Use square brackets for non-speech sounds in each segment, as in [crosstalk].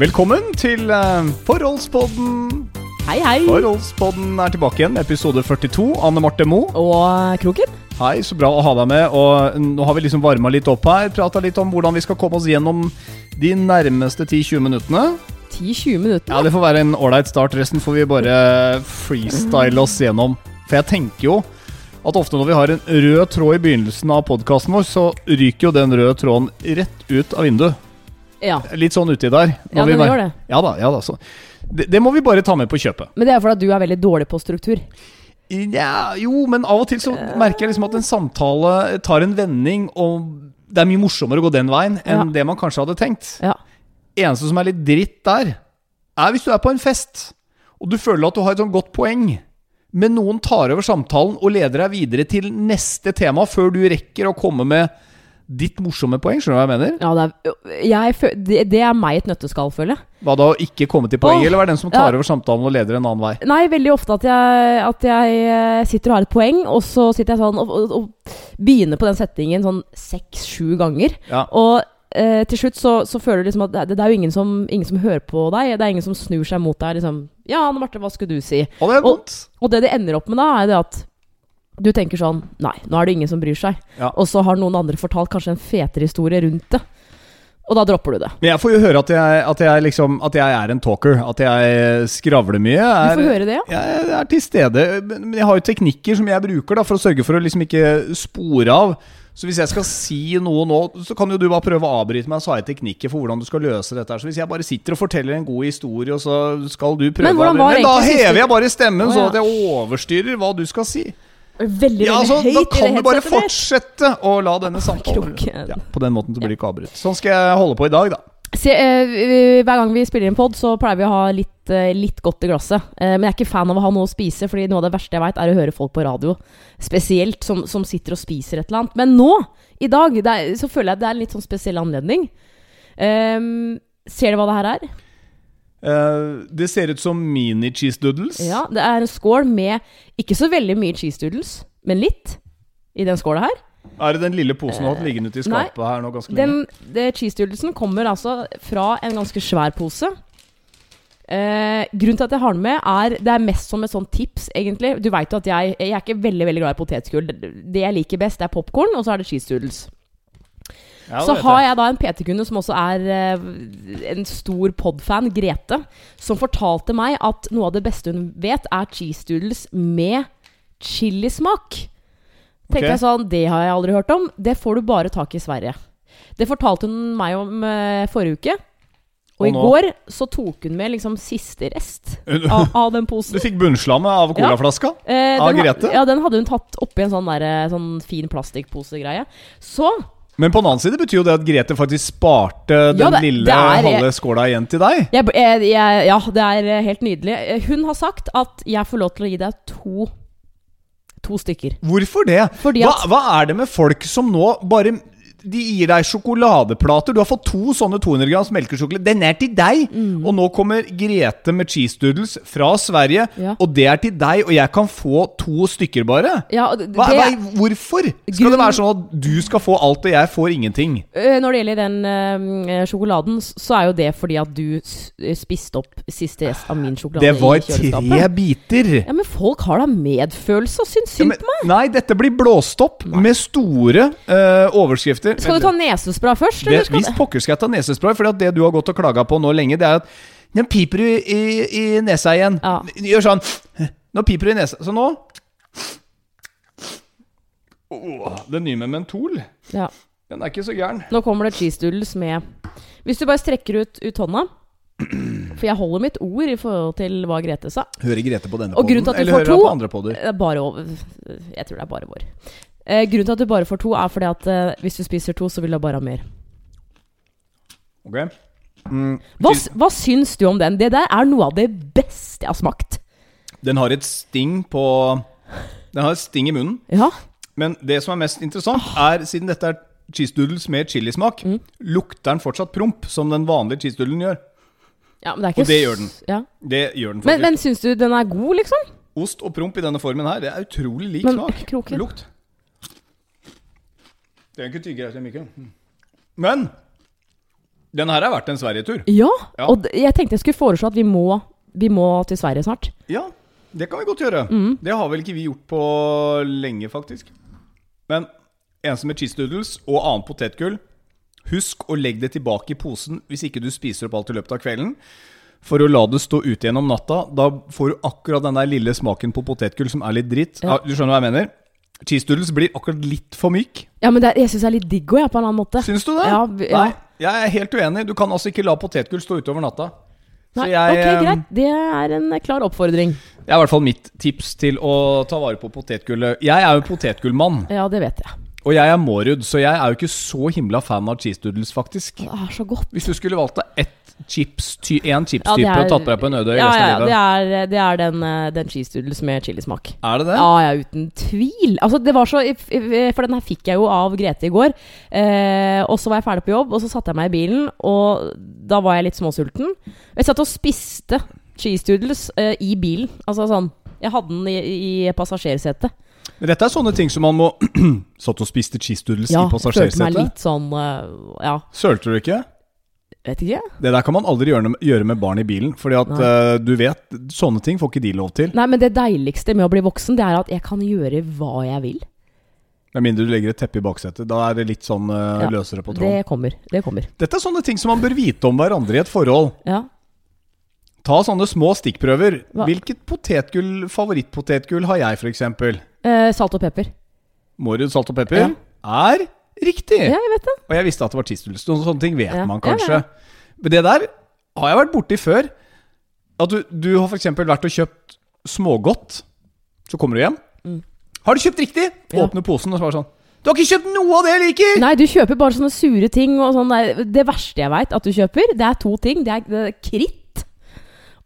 Velkommen til uh, Forholdspodden. Hei, hei. Forholdspodden er tilbake igjen, episode 42. Anne Marte Mo. Og Kroken. Hei, så bra å ha deg med. Og nå har vi liksom varma litt opp her. Prata litt om hvordan vi skal komme oss gjennom de nærmeste 10-20 minuttene. 10-20 minutter? Ja, det får være en ålreit start. Resten får vi bare freestyle oss gjennom. For jeg tenker jo at ofte når vi har en rød tråd i begynnelsen av podkasten vår, så ryker jo den røde tråden rett ut av vinduet. Ja. Litt sånn uti der. Ja, vi gjør det. Ja da, ja da. Så. Det, det må vi bare ta med på kjøpet. Men det er fordi du er veldig dårlig på struktur. Ja, jo, men av og til så merker jeg liksom at en samtale tar en vending, og det er mye morsommere å gå den veien enn Ja. det man kanskje hadde tenkt. Ja. Eneste som er litt dritt der, er hvis du er på en fest, og du føler at du har et sånn godt poeng, men noen tar over samtalen og leder deg videre til neste tema før du rekker å komme med ditt morsomme poeng. Skjønner du hva jeg mener? Ja, det, er, jeg, det, det er meg et nøtteskall, føler jeg. Hva da, å ikke komme til poeng, oh, eller være den som tar ja. over samtalen og leder en annen vei? Nei, veldig ofte at jeg, at jeg eh, sitter og har et poeng, og så sitter jeg sånn og, og, og begynner på den settingen sånn seks-sju ganger. Ja. Og eh, til slutt så, så føler du liksom at det, det er jo ingen som, ingen som hører på deg. Det er ingen som snur seg mot deg. Liksom, ja, Anne Marte, hva skulle du si? Og det er Og- Og det det ender opp med da, er det at du tenker sånn Nei, nå er det ingen som bryr seg. Ja. Og så har noen andre fortalt kanskje en fetere historie rundt det. Og da dropper du det. Men jeg får jo høre at jeg, at jeg, liksom, at jeg er en talker. At jeg skravler mye. Du Er, får høre det, ja. Jeg er til stede. Men jeg har jo teknikker som jeg bruker da for å sørge for å liksom ikke spore av. Så hvis jeg skal si noe nå, så kan jo du bare prøve å avbryte meg. Så har jeg teknikker for hvordan du skal løse dette. her Så hvis jeg bare sitter og forteller en god historie, og så skal du prøve Men å var Men da hever jeg bare stemmen, Å, sånn ja. at jeg overstyrer hva du skal si. Veldig, Ja, altså, høyt Da kan du bare fortsette å la denne samtalen ja, På den måten så blir det ikke avbrutt. Sånn skal jeg holde på i dag, da. Se, uh, hver gang vi spiller inn pod, så pleier vi å ha litt, uh, litt godt i glasset. Uh, men jeg er ikke fan av å ha noe å spise, Fordi noe av det verste jeg veit, er å høre folk på radio. Spesielt som, som sitter og spiser et eller annet. Men nå, i dag, er, så føler jeg det er en litt sånn spesiell anledning. Ehm, ser du hva det her er? Eh, det ser ut som mini-cheese doodles. Ja, Det er en skål med ikke så veldig mye cheese doodles, men litt i den skåla her. Er det den lille posen du har hatt liggende ute i nei, skapet her nå ganske lenge? Den det cheese doodlesen kommer altså fra en ganske svær pose. Uh, grunnen til at jeg har den med, er Det er mest som et sånt tips, egentlig. Du veit jo at jeg, jeg er ikke veldig veldig glad i potetgull. Det- Det jeg liker best, er popkorn, og så er det cheese doodles. Ja, Så har jeg. da en PT-kunde som også er eh, en stor pod-fan, Grete, som fortalte meg at noe av det beste hun vet, er cheese doodles med chilismak. Tenkte Ok. jeg sånn, Det har jeg aldri hørt om. Det får du bare tak i Sverige. Det fortalte hun meg om eh, forrige uke. Og, Og i går så tok hun med liksom siste rest av, av den [laughs] Du fikk bunnslammet av colaflaska? Eh, av Grete? ha-? Ja, den hadde hun tatt oppi en sånn, der, eh, sånn fin plastikkposegreie. Så Men på den annen side betyr jo det at Grete faktisk sparte den Ja, det- lille det er- halve skåla igjen til deg. Jeg, jeg, jeg, ja, det er eh, helt nydelig. Eh, Hun har sagt at jeg får lov til å gi deg to, to stykker. Hvorfor det? Hva, hva er det med folk som nå bare de gir deg sjokoladeplater. Du har fått to sånne 200 grams melkesjokolade. Den er til deg! Mm. Og nå kommer Grete med cheese doodles fra Sverige, Ja. og det er til deg, og jeg kan få to stykker bare. ja, det, Hva, hva, hvorfor? Skal det være sånn at du skal få alt, og jeg får ingenting? øh, Når det gjelder den øh, sjokoladen, så er jo det fordi at du spiste opp siste rest av min sjokolade Det var tre biter. Ja, men folk har da medfølelse og syns synd på meg. nei, dette blir blåst opp med store øh, overskrifter. Skal du ta nesespray først, det, Visst pokker skal jeg ta nesespray, for det du har gått og klaga på nå lenge, det er at den piper i, i, i nesa igjen. Ja. Gjør sånn. Nå piper det i nesa. Så nå Åh, Den nye med mentol, Ja. den er ikke så gæren. Nå kommer det cheese doodles med Hvis du bare strekker ut, ut hånda For jeg holder mitt ord i forhold til hva Grete sa. Hører Grete på denne du eller hører hun på andre poder? Er bare over, Jeg tror det er bare vår. Eh, grunnen til at du bare får to, er fordi at eh, hvis du spiser to, så vil du bare ha mer. Ok. Mm, Hva, cheese- hva syns du om den? Det der er noe av det beste jeg har smakt. Den har et sting på Den har et sting i munnen. Ja. Men det som er mest interessant, er siden dette er cheese doodles med chilismak, Mm. lukter den fortsatt promp, som den vanlige cheese doodlen gjør. ja men det er ikke Og det gjør den. Ja. Det gjør den Men, faktisk. men syns du den er god, liksom? Ost og promp i denne formen her, det er utrolig lik Men, smak. Kroken. Lukt. Det er ikke tygge etter Mikke. Mm. Men Den her er verdt en Sverigetur. Ja, Ja. og jeg tenkte jeg skulle foreslå at vi må, vi må til Sverige snart. Ja, det kan vi godt gjøre. Mm. Det har vel ikke vi gjort på lenge, faktisk. Men eneste med cheese doodles og annet potetgull Husk å legge det tilbake i posen hvis ikke du spiser opp alt i løpet av kvelden. For å la det stå ute gjennom natta. Da får du akkurat den der lille smaken på potetgull som er litt dritt. Ja. Ja, du skjønner hva jeg mener? Cheese doodles blir akkurat litt for myk. Ja, men det, er- jeg syns det er litt digg òg, på en annen måte. Syns du det? Ja, ja. Nei, jeg er helt uenig. Du kan altså ikke la potetgull stå ute over natta. Nei, jeg, ok, eh, greit. Det er en klar oppfordring. Det er i hvert fall mitt tips til å ta vare på potetgullet. Jeg er jo potetgullmann. Ja, det vet jeg. Og jeg er Mårud, så jeg er jo ikke så himla fan av cheese doodles, faktisk. Det er så godt. Hvis du skulle valgt deg ett chips, ty, en chipstype ja, er- tatt på deg på en øde øy Ja, ja, det er, det er den, eh, den cheese doodles med chilismak. Er det det? Ja, ja, uten tvil. Altså, det var så For den her fikk jeg jo av Grete i går. Eh, og så var jeg ferdig på jobb, og så satte jeg meg i bilen, og da var jeg litt småsulten. Jeg satt og spiste cheese doodles eh, i bilen. Altså sånn Jeg hadde den i, i passasjersetet. Men Dette er sånne ting som man må [clears throat] Satt og spiste cheese doodles Ja, i jeg følte meg litt sånn uh, Ja, Sølte du ikke? Vet ikke. Det der kan man aldri gjøre, gjøre med barn i bilen. Fordi at eh, du vet, sånne ting får ikke de lov til. Nei, men det deiligste med å bli voksen, det er at jeg kan gjøre hva jeg vil. Med mindre du legger et teppe i baksetet. Da er det litt sånn uh, Ja, løsere på tråden. Det kommer. Det kommer. Dette er sånne ting som man bør vite om hverandre i et forhold. Ja. Ta sånne små stikkprøver. Hva? Hvilket potetgull, favorittpotetgull har jeg, f.eks.? Eh, salt og pepper. Mårud salt og pepper Ja. er riktig. Ja, jeg vet det. Og jeg visste at det var cheese. Noen sånne ting vet Ja. man kanskje. ja. Men det der har jeg vært borti før. At du, du har f.eks. vært og kjøpt smågodt. Så kommer du hjem. Mm. Har du kjøpt riktig? Åpner posen og svarer sånn Du har ikke kjøpt noe av det jeg liker! Nei, du kjøper bare sånne sure ting. Og sånn der. Det verste jeg veit at du kjøper, det er to ting. Det er, det er kritt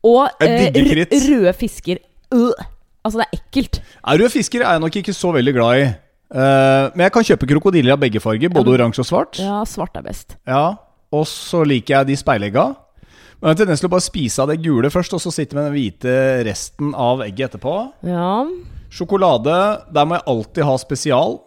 og eh, røde fisker. Øh. Altså, det er ekkelt. Ja, Røde fisker er jeg nok ikke så veldig glad i. Eh, men jeg kan kjøpe krokodiller av begge farger, både men- oransje og svart. Ja, svart er best. Ja, Og så liker jeg de speilegga. Men jeg har en tendens til å bare spise av det gule først, og så sitte med den hvite resten av egget etterpå. Ja. Sjokolade, der må jeg alltid ha spesial.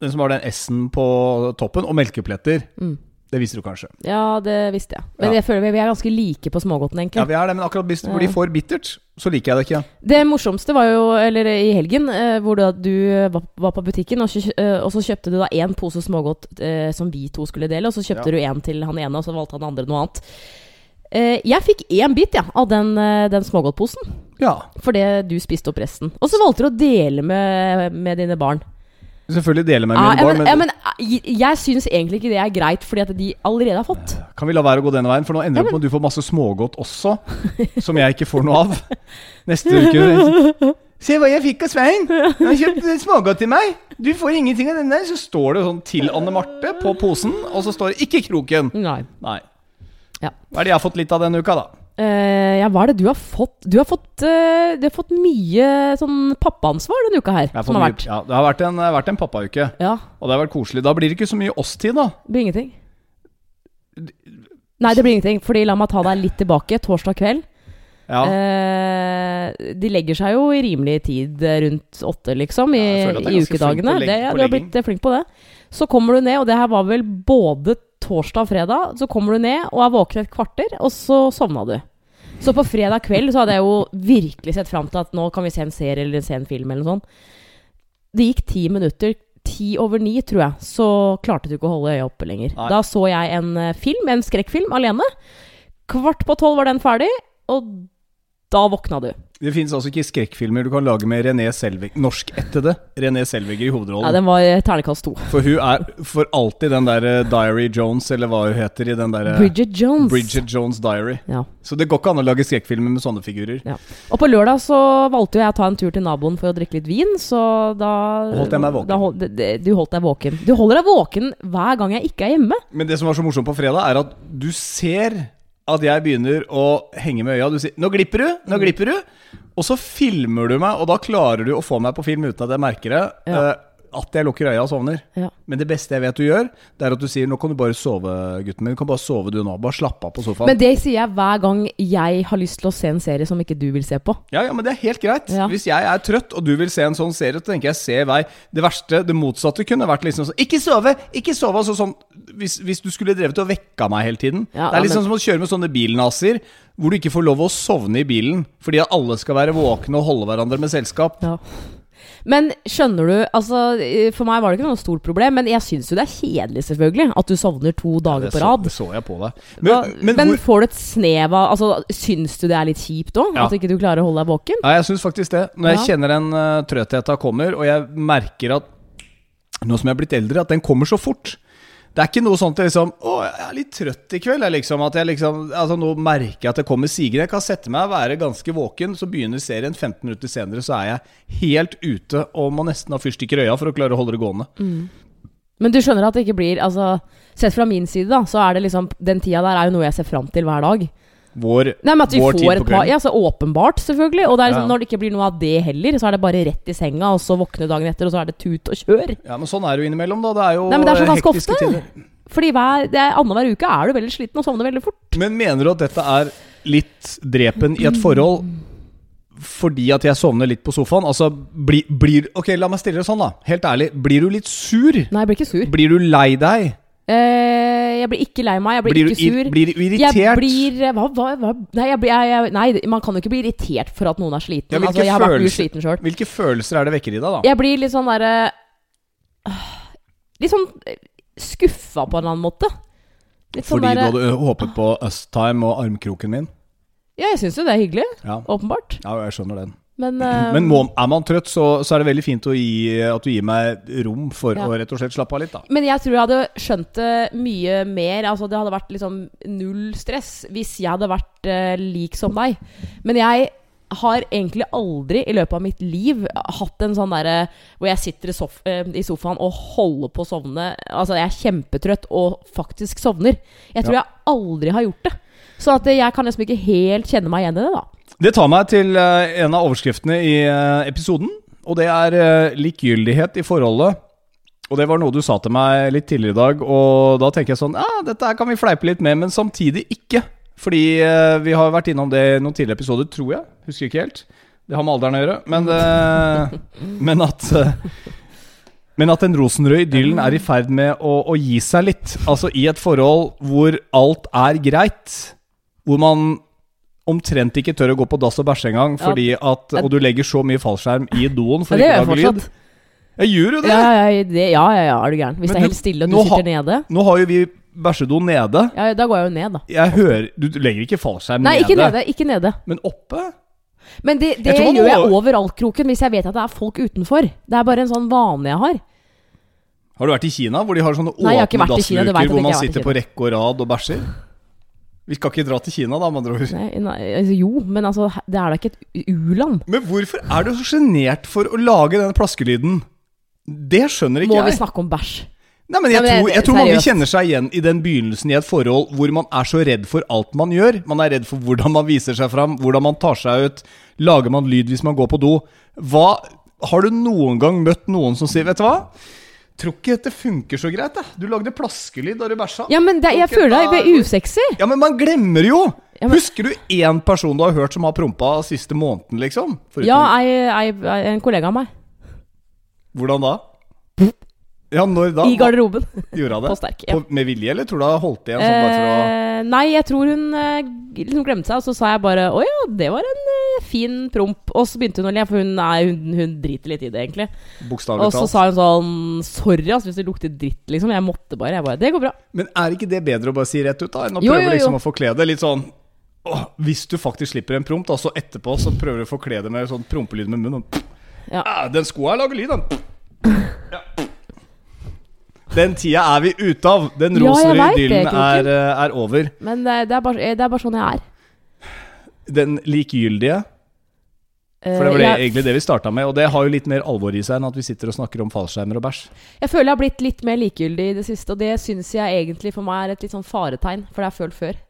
Den som har den S-en på toppen. Og melkepletter. Mm. Det visste du kanskje. ja, det visste jeg. Men Ja. jeg føler vi vi er ganske like på smågodten, egentlig. Ja, vi er det, men akkurat hvis det blir for bittert, så liker jeg det ikke. Det morsomste var jo eller i helgen, eh, hvor da du var, på butikken, og så, eh, og så kjøpte du da én pose smågodt eh, som vi to skulle dele, og så kjøpte Ja. du én til han ene, og så valgte han andre noe annet. Eh, jeg fikk én bit ja, av den, eh, den smågodtposen, Ja, fordi du spiste opp resten. Og så valgte du å dele med, med dine barn. Selvfølgelig deler med Ja, mine ja, barn, ja, men eh, jeg, jeg syns egentlig ikke det er greit, fordi at de allerede har fått. kan vi la være å gå denne veien? For nå ender det opp med at du får masse smågodt også, [laughs] som jeg ikke får noe av. Neste uke Se hva jeg fikk av Svein! Han har kjøpt smågodt til meg! Du får ingenting av den der. Så står det sånn 'til Anne Marte' på posen, og så står det 'ikke kroken'. Nei. Nei. Ja. Hva er det jeg har fått litt av denne uka, da? Eh, ja, hva er det du har fått? Du har fått, uh, du har fått mye sånn pappaansvar denne uka her. Som har vært. Ja, det har vært en, vært en pappauke, Ja, og det har vært koselig. Da blir det ikke så mye oss-tid, da. det blir ingenting. Nei, det blir ingenting. Fordi la meg ta deg litt tilbake. Torsdag kveld. Ja. Uh, de legger seg jo i rimelig tid eh, rundt åtte, liksom, i, Ja, i flink ukedagene. Det, ja, du har blitt eh, flink på det. Så kommer du ned, og det her var vel både torsdag og fredag. Så kommer du ned og er våken et kvarter, og så sovna du. Så på fredag kveld så hadde jeg jo virkelig sett fram til at nå kan vi se en serie eller se en film eller noe sånt. Det gikk ti minutter. Ti over ni, tror jeg. Så klarte du ikke å holde øya oppe lenger. Nei. Da så jeg en eh, film, en skrekkfilm, alene. Kvart på tolv var den ferdig, og da våkna du. Det finnes altså ikke skrekkfilmer du kan lage med René Selvig Norskættede René Selviger i hovedrollen. Nei, den var eh, ternekast to. For hun er for alltid den der eh, Diary Jones, eller hva hun heter i den der eh, Bridget Jones. Bridget Jones Diary. Ja. Så det går ikke an å lage skrekkfilmer med sånne figurer. Ja. Og på lørdag så valgte jeg å ta en tur til naboen for å drikke litt vin, så da Holdt jeg meg våken. Hold, det- det- du holdt deg våken. Du holder deg våken hver gang jeg ikke er hjemme. Men det som var så morsomt på fredag, er at du ser at jeg begynner å henge med øya. Du sier 'nå glipper du', 'nå glipper du'. Og så filmer du meg, og da klarer du å få meg på film uten at jeg merker det. Ja. Eh, at jeg lukker øya og sovner. Ja. Men det beste jeg vet du gjør, det er at du sier 'nå kan du bare sove, gutten min'. Du kan bare sove du nå. Bare slapp av på sofaen. Men det sier jeg hver gang jeg har lyst til å se en serie som ikke du vil se på. Ja, ja, men det er helt greit. Ja. Hvis jeg er trøtt, og du vil se en sånn serie, så tenker jeg se i vei. Det verste, det motsatte, kunne vært liksom sånn Ikke sove! Ikke sove! Altså sånn hvis, hvis du skulle drevet og vekka meg hele tiden. Ja, det er liksom men- som å kjøre med sånne bilnazier hvor du ikke får lov å sovne i bilen fordi alle skal være våkne og holde hverandre med selskap. Ja. Men skjønner du altså, For meg var det ikke noe stort problem, men jeg syns jo det er kjedelig, selvfølgelig, at du sovner to dager ja, på rad. det så jeg på deg. Men, Men, men, hvor, får du et snev av altså, Syns du det er litt kjipt òg? Ja. At ikke du klarer å holde deg våken? Ja, jeg syns faktisk det. Når jeg Ja. kjenner den uh, trøttheta kommer, og jeg merker at nå som jeg er blitt eldre, at den kommer så fort. Det er ikke noe sånt at liksom jeg er litt trøtt i kveld. Liksom, at jeg liksom Altså, nå merker jeg at det kommer sigende. Jeg kan sette meg og være ganske våken, så begynner serien. 15 minutter senere så er jeg helt ute og må nesten ha fyrstikker i øya for å klare å holde det gående. Men du skjønner at det ikke blir Altså, Sett fra min side, da, så er det liksom Den tida der er jo noe jeg ser fram til hver dag. Vår, Nei, men at vi vår tid på kvelden. Ja, så åpenbart, selvfølgelig. Og det liksom, Ja. når det ikke blir noe av det heller, så er det bare rett i senga, og så våkne dagen etter, og så er det tut og kjør. Ja, men sånn er det jo innimellom, da. Det er jo Nei, men det er så ganske ofte. tider. Fordi hver, er annenhver uke er du veldig sliten og sovner veldig fort. Men mener du at dette er litt drepen i et forhold fordi at jeg sovner litt på sofaen? Altså, bli, blir Ok, la meg stille det sånn, da. Helt ærlig. Blir du litt sur? Nei, jeg blir ikke sur. Blir du lei deg? Eh, jeg blir ikke lei meg, jeg blir, Blir ikke sur. blir du irritert? Jeg blir hva, hva, hva? Nei, jeg blir, jeg, nei, man kan jo ikke bli irritert for at noen er sliten. Ja, altså, jeg har vært mye sliten sjøl. Hvilke følelser er det vekker i deg, da? Jeg blir litt sånn derre Litt sånn eh, skuffa på en eller annen måte. Litt sånn der, du hadde håpet på Usttime og armkroken min? Ja, jeg syns jo det er hyggelig. Ja, Åpenbart. ja jeg skjønner den. Men, uh, [laughs] Men må, er man trøtt, så, så er det veldig fint gi, at du gir meg rom for Ja. å rett og slett slappe av litt, da. Men jeg tror jeg hadde skjønt det mye mer. Altså Det hadde vært liksom null stress hvis jeg hadde vært uh, lik som deg. Men jeg har egentlig aldri i løpet av mitt liv hatt en sånn derre hvor jeg sitter i, sof eh, i sofaen og holder på å sovne. Altså jeg er kjempetrøtt og faktisk sovner. Jeg tror Ja. jeg aldri har gjort det. Så at jeg kan liksom ikke helt kjenne meg igjen i det, da. Det tar meg til eh, en av overskriftene i eh, episoden, og det er eh, likegyldighet i forholdet. Og det var noe du sa til meg litt tidligere i dag, og da tenker jeg sånn Ja, dette her kan vi fleipe litt med, men samtidig ikke. Fordi vi har vært innom det i noen tidligere episoder, tror jeg. Husker ikke helt. Det har med alderen å gjøre. Men, [laughs] men at men at den rosenrøde idyllen er i ferd med å, å gi seg litt. Altså i et forhold hvor alt er greit. Hvor man omtrent ikke tør å gå på dass og bæsje engang, Ja. at Og du legger så mye fallskjerm i doen for ikke å lage lyd. Jeg gjør jo det! Ja, ja, det, ja, ja, ja, er du gæren. Hvis Men det er helt stille og du sitter ha- nede, Nå har jo vi bæsjedo nede. ja, da går jeg jo ned, da. Jeg hører Du legger ikke fallskjerm Nei, nede, ikke nede. Ikke nede. men oppe? Men det, det Jeg gjør jeg overalt, Kroken, hvis jeg vet at det er folk utenfor. Det er bare en sånn vane jeg har. Har du vært i Kina, hvor de har sånne Nei, åpne dassluker hvor man sitter på rekke og rad og bæsjer? Vi skal ikke dra til Kina, da, med andre ord. Nei, nei, altså, jo, men altså, det er da ikke et u-land. Men hvorfor er du så sjenert for å lage denne plaskelyden? Det skjønner ikke Må vi snakke om bæsj? Nei, men jeg, Nei, men tror, jeg tror mange kjenner seg igjen i den begynnelsen i et forhold hvor man er så redd for alt man gjør. Man er redd for hvordan man viser seg fram, hvordan man tar seg ut. Lager man lyd hvis man går på do? Hva, har du noen gang møtt noen som sier Vet du hva? Tror ikke dette funker så greit, jeg. Du lagde plaskelyd da du bæsja. Ja, men det, jeg føler deg er- usexy. Ja, men man glemmer jo! Ja, men- Husker du én person du har hørt som har prompa siste måneden, liksom? Foruten- Ja, jeg, jeg, en kollega av meg. Hvordan da? Ja, når da? I garderoben. Gjorde hun det? På sterk. Ja. På, med vilje, eller tror du hun holdt igjen? Sånn bare for å Eh, nei, jeg tror hun eh, liksom glemte seg, og så sa jeg bare Å ja, det var en eh, fin promp. Og så begynte hun å le, for hun, nei, hun, hun driter litt i det, egentlig. Og så sa hun sånn Sorry altså, hvis det lukter dritt, liksom. Jeg måtte bare. Jeg bare Det går bra. Men er ikke det bedre å bare si rett ut, da? Enn å Jo, prøve jo, jo. liksom å forkle det litt sånn åh, Hvis du faktisk slipper en promp, da, så etterpå så prøver du å forkle det med sånn prompelyd med munnen. Ja. Den skoa lager lyd, den. Ja. Den tida er vi ute av. Den rosenrøde er, eh, er over. Men det, er bare, det er bare sånn jeg er. Den likegyldige. Eh, For det var det, jeg, egentlig det vi starta med, og det har jo litt mer alvor i seg enn at vi sitter og snakker om fallskjermer og bæsj. jeg føler jeg har blitt litt mer likegyldig i det siste, og det syns jeg egentlig for meg er et litt sånn faretegn, for det har jeg følt før.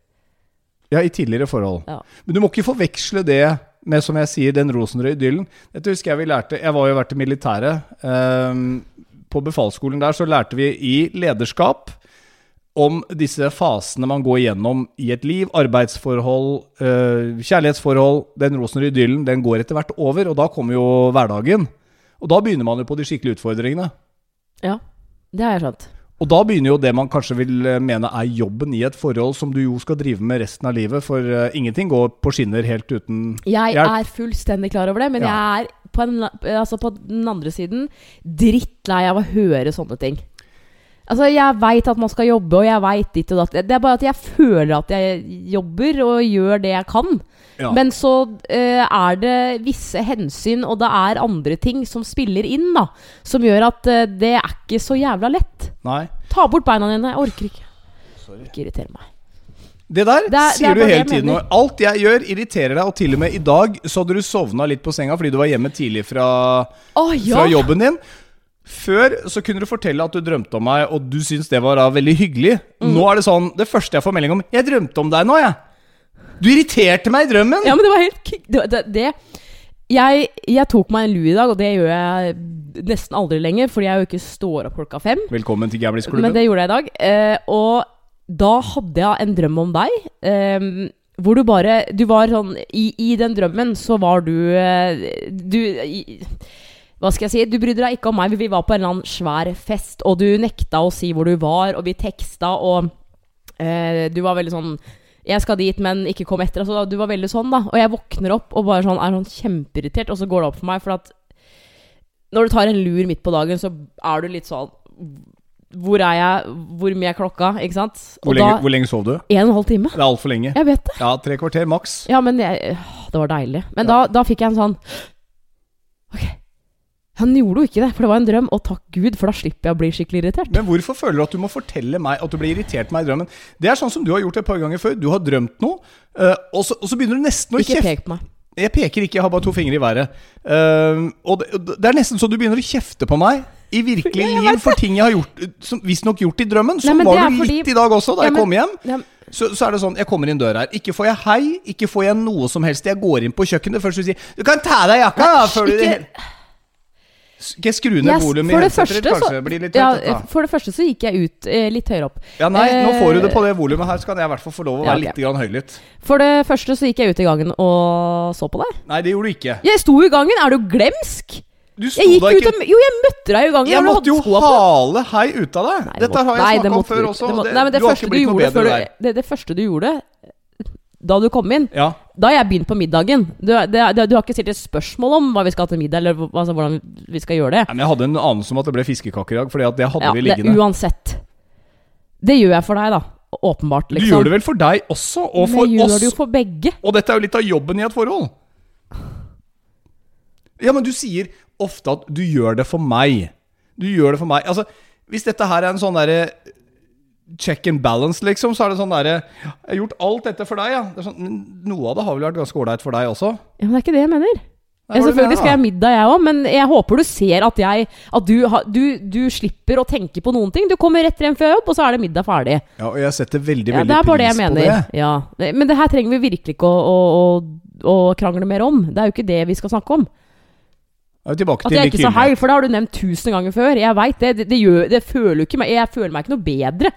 Ja, i tidligere forhold. Ja. Men du må ikke forveksle det med, som jeg sier, den rosenrøde idyllen. Dette husker jeg vi lærte Jeg var jo vært i militæret. ehm, på befalsskolen der så lærte vi i lederskap om disse fasene man går gjennom i et liv. Arbeidsforhold, øh, kjærlighetsforhold. Den rosenrøde idyllen den går etter hvert over, og da kommer jo hverdagen. Og da begynner man jo på de skikkelige utfordringene. Ja, det har jeg skjønt. Og da begynner jo det man kanskje vil eh, mene er jobben i et forhold som du jo skal drive med resten av livet, for uh, ingenting går på skinner helt uten Jeg hjelp. er fullstendig klar over det, men Ja. jeg er på, en, altså på den andre siden drittlei av å høre sånne ting. Altså, Jeg veit at man skal jobbe, og jeg veit ditt og datt. Det er bare at jeg føler at jeg jobber og gjør det jeg kan. Ja. Men så eh, er det visse hensyn, og det er andre ting som spiller inn, da. Som gjør at eh, det er ikke så jævla lett. Nei. Ta bort beina dine. Jeg orker ikke. Ikke irritere meg. Det der Det er- det er sier du hele tiden. mener. Alt jeg gjør, irriterer deg. Og til og med i dag så hadde du sovna litt på senga fordi du var hjemme tidlig fra, fra ja! jobben din. Før så kunne du fortelle at du drømte om meg, og du syntes det var da veldig hyggelig. Mm. Nå er det sånn Det første jeg får melding om 'Jeg drømte om deg nå, jeg'. Du irriterte meg i drømmen! Ja, men det var helt det, det, det jeg, jeg tok meg en lue i dag, og det gjør jeg nesten aldri lenger, fordi jeg jo ikke står opp klokka fem. Velkommen til Men det gjorde jeg i dag. Eh, og da hadde jeg en drøm om deg. Eh, hvor du bare Du var sånn I, i den drømmen så var du eh, Du i, Hva skal jeg si? Du brydde deg ikke om meg. Vi var på en eller annen svær fest, og du nekta å si hvor du var, og vi teksta, og eh, du var veldig sånn jeg skal dit, men ikke kom etter. Altså, du var veldig sånn, da. Og jeg våkner opp og bare sånn, er sånn kjempeirritert, og så går det opp for meg, for at når du tar en lur midt på dagen, så er du litt sånn Hvor er jeg? Hvor mye er klokka? Ikke sant? hvor, lenge, da hvor lenge sov du? En og en halv time. Det er altfor lenge. Jeg vet det. Ja, tre kvarter maks. Ja, men jeg, det var deilig. Men da, da fikk jeg en sånn Ok. Han gjorde jo ikke det, for det var en drøm. Og takk Gud, for da slipper jeg å bli skikkelig irritert. Men hvorfor føler du at du må fortelle meg at du ble irritert meg i drømmen? Det er sånn som du har gjort et par ganger før. Du har drømt noe, eh, og, så, og så begynner du nesten å kjefte. Ikke pek på meg. Jeg peker ikke, jeg har bare to fingre i været. Uh, og det, det er nesten så du begynner å kjefte på meg i virkelig liv for ting jeg har gjort som visstnok gjort i drømmen. Sånn var du fordi- litt i dag også, da Ja, jeg kom hjem. Ja, Så, så er det sånn, jeg kommer inn døra her. Ikke får jeg hei, ikke får jeg noe som helst. Jeg går inn på kjøkkenet først og sier 'Du kan ta av deg jakka', da, før du ikke- Skal jeg skru ned Yes, volumet i for det headsetet ditt, første så- kanskje? Blir litt ja, høyt. For det første så gikk jeg ut eh, litt høyere opp. Ja, nei, nå Eh, får du det på det volumet her, så kan jeg i hvert fall få lov å Ja, være litt høylytt. For det første så gikk jeg ut i gangen og så på deg. Nei, det gjorde du ikke. Jeg sto i gangen, er du glemsk? Du sto Jeg gikk ut og, Jo, jeg møtte deg i gangen. Jeg måtte jo hale hei ut av deg. Nei, det Dette har jeg snakka om før du- også. det må- Nei, men det første du gjorde før det, det første du gjorde da du kom inn Ja. Da har jeg begynt på middagen. Du, det, det, du har ikke stilt et spørsmål om hva vi skal ha til middag, eller altså, hvordan vi skal gjøre det. Nei, men jeg hadde en anelse om at det ble fiskekaker i dag, Fordi at det hadde Ja, vi det, uansett. Det gjør jeg for deg, da. Åpenbart, Du liksom. gjør det vel for deg også, og for oss. Det gjør du jo for begge. Og dette er jo litt av jobben i et forhold. Ja, men du sier ofte at du gjør det for meg. Du gjør det for meg. Altså, hvis dette her er en sånn derre check and balance, liksom, så er det sånn derre Jeg har gjort alt dette for deg, ja. Det er sånn, noe av det har vel vært ganske ålreit for deg også? Ja, men det er ikke det jeg mener. Er det du selvfølgelig mener, skal jeg ha middag, jeg òg, men jeg håper du ser at jeg At du, har- du, du slipper å tenke på noen ting. Du kommer rett hjem før jobb, og så er det middag ferdig. Ja, og jeg setter veldig, Ja, veldig det er bare det pris jeg på det. Ja. Men det her trenger vi virkelig ikke å, å, å, å krangle mer om. Det er jo ikke det vi skal snakke om. Jeg At jeg ikke sa hei, for det har du nevnt tusen ganger før. Jeg veit det. Det, det, gjør, det føler jo ikke meg Jeg føler meg ikke noe bedre.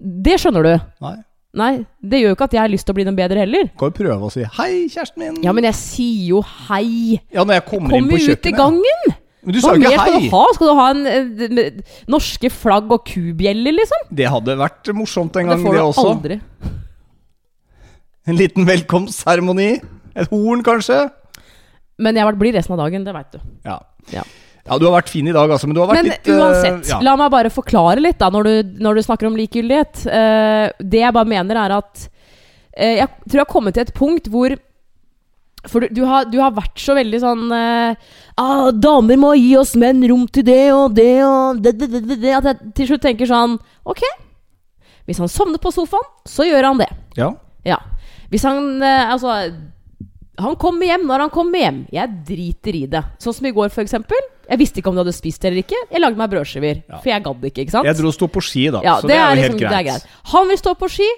Det skjønner du. Nei. Nei, det gjør jo ikke at jeg har lyst til å bli noe bedre heller. Kan jo prøve å si 'hei, kjæresten min'. Ja, men jeg sier jo hei. Ja, når jeg kommer inn Kom på Kom ut i gangen! Men du sa jo ikke skal hei. du ha? Skal du ha en eh, norske flagg og kubjeller, liksom? Det hadde vært morsomt en gang, Det gang, får det, du også. aldri. En liten velkomstseremoni. Et horn, kanskje. Men jeg blir resten av dagen, det veit du. Ja. Ja. ja, du har vært fin i dag, altså. Men du har vært Men litt Men uansett, ja. la meg bare forklare litt da, når du, når du snakker om likegyldighet. Uh, det jeg bare mener, er at uh, Jeg tror jeg har kommet til et punkt hvor For du, du, har, du har vært så veldig sånn eh, ah, 'Damer må gi oss menn rom til det og det og det, det, det, det, At jeg til slutt tenker sånn Ok, hvis han sovner på sofaen, så gjør han det. ja. Ja. Hvis han eh, Altså Han kommer hjem når han kommer hjem. Jeg driter i det. Sånn som i går, eksempel. Jeg visste ikke om du hadde spist eller ikke. Jeg lagde meg brødskiver. Ja. For jeg gadd ikke, ikke sant? Jeg dro og sto på ski, da. ja, så det, det, er jo liksom, helt det er greit. greit. Han vil stå på ski,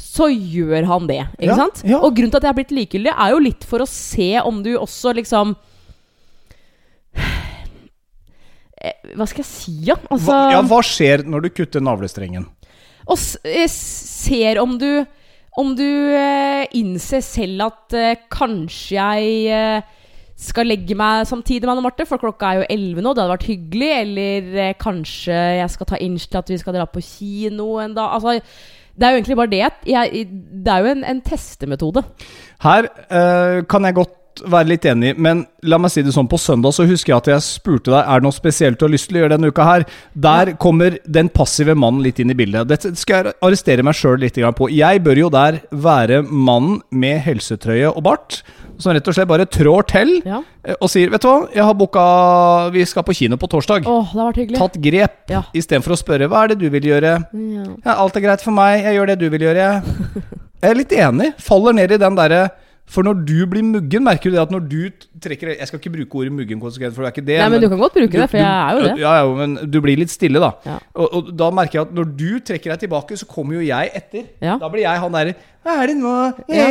så gjør han det. Ikke Ja, sant? ja. Og grunnen til at jeg har blitt likegyldig, er jo litt for å se om du også liksom eh, Hva skal jeg si, ja? Altså Hva, ja, hva skjer når du kutter navlestrengen? Og eh, ser om du Om du eh, innser selv at eh, kanskje jeg eh, skal legge meg samtidig med Anne Marte, for klokka er jo 11 nå, det hadde vært hyggelig. Eller kanskje jeg skal ta inch til at vi skal dra på kino en dag. Altså, det er jo egentlig bare det. Jeg, det er jo en, en testemetode. Her eh, kan jeg godt være litt enig, men la meg si det sånn. På søndag så husker jeg at jeg spurte deg Er det noe spesielt du har lyst til å gjøre denne uka her. Der kommer den passive mannen litt inn i bildet. Dette skal jeg arrestere meg sjøl litt på. Jeg bør jo der være mannen med helsetrøye og bart. Som rett og slett bare trår til Ja. eh, og sier Vet du hva, jeg har booka Vi skal på kino på torsdag. Åh, det har vært hyggelig. Tatt grep Ja. istedenfor å spørre hva er det du vil gjøre. Ja. Ja, alt er greit for meg, jeg gjør det du vil gjøre. jeg. [laughs] Jeg er litt enig. Faller ned i den derre For når du blir muggen, merker du det at når du trekker Jeg skal ikke bruke ordet muggen konsekvent, for det er ikke det. Nei, men du kan godt bruke det, for jeg er jo det. Ja, ja, men du blir litt stille, da. Ja. Og, og da merker jeg at når du trekker deg tilbake, så kommer jo jeg etter. Ja. Da blir jeg han derre Hva er det nå? Ja.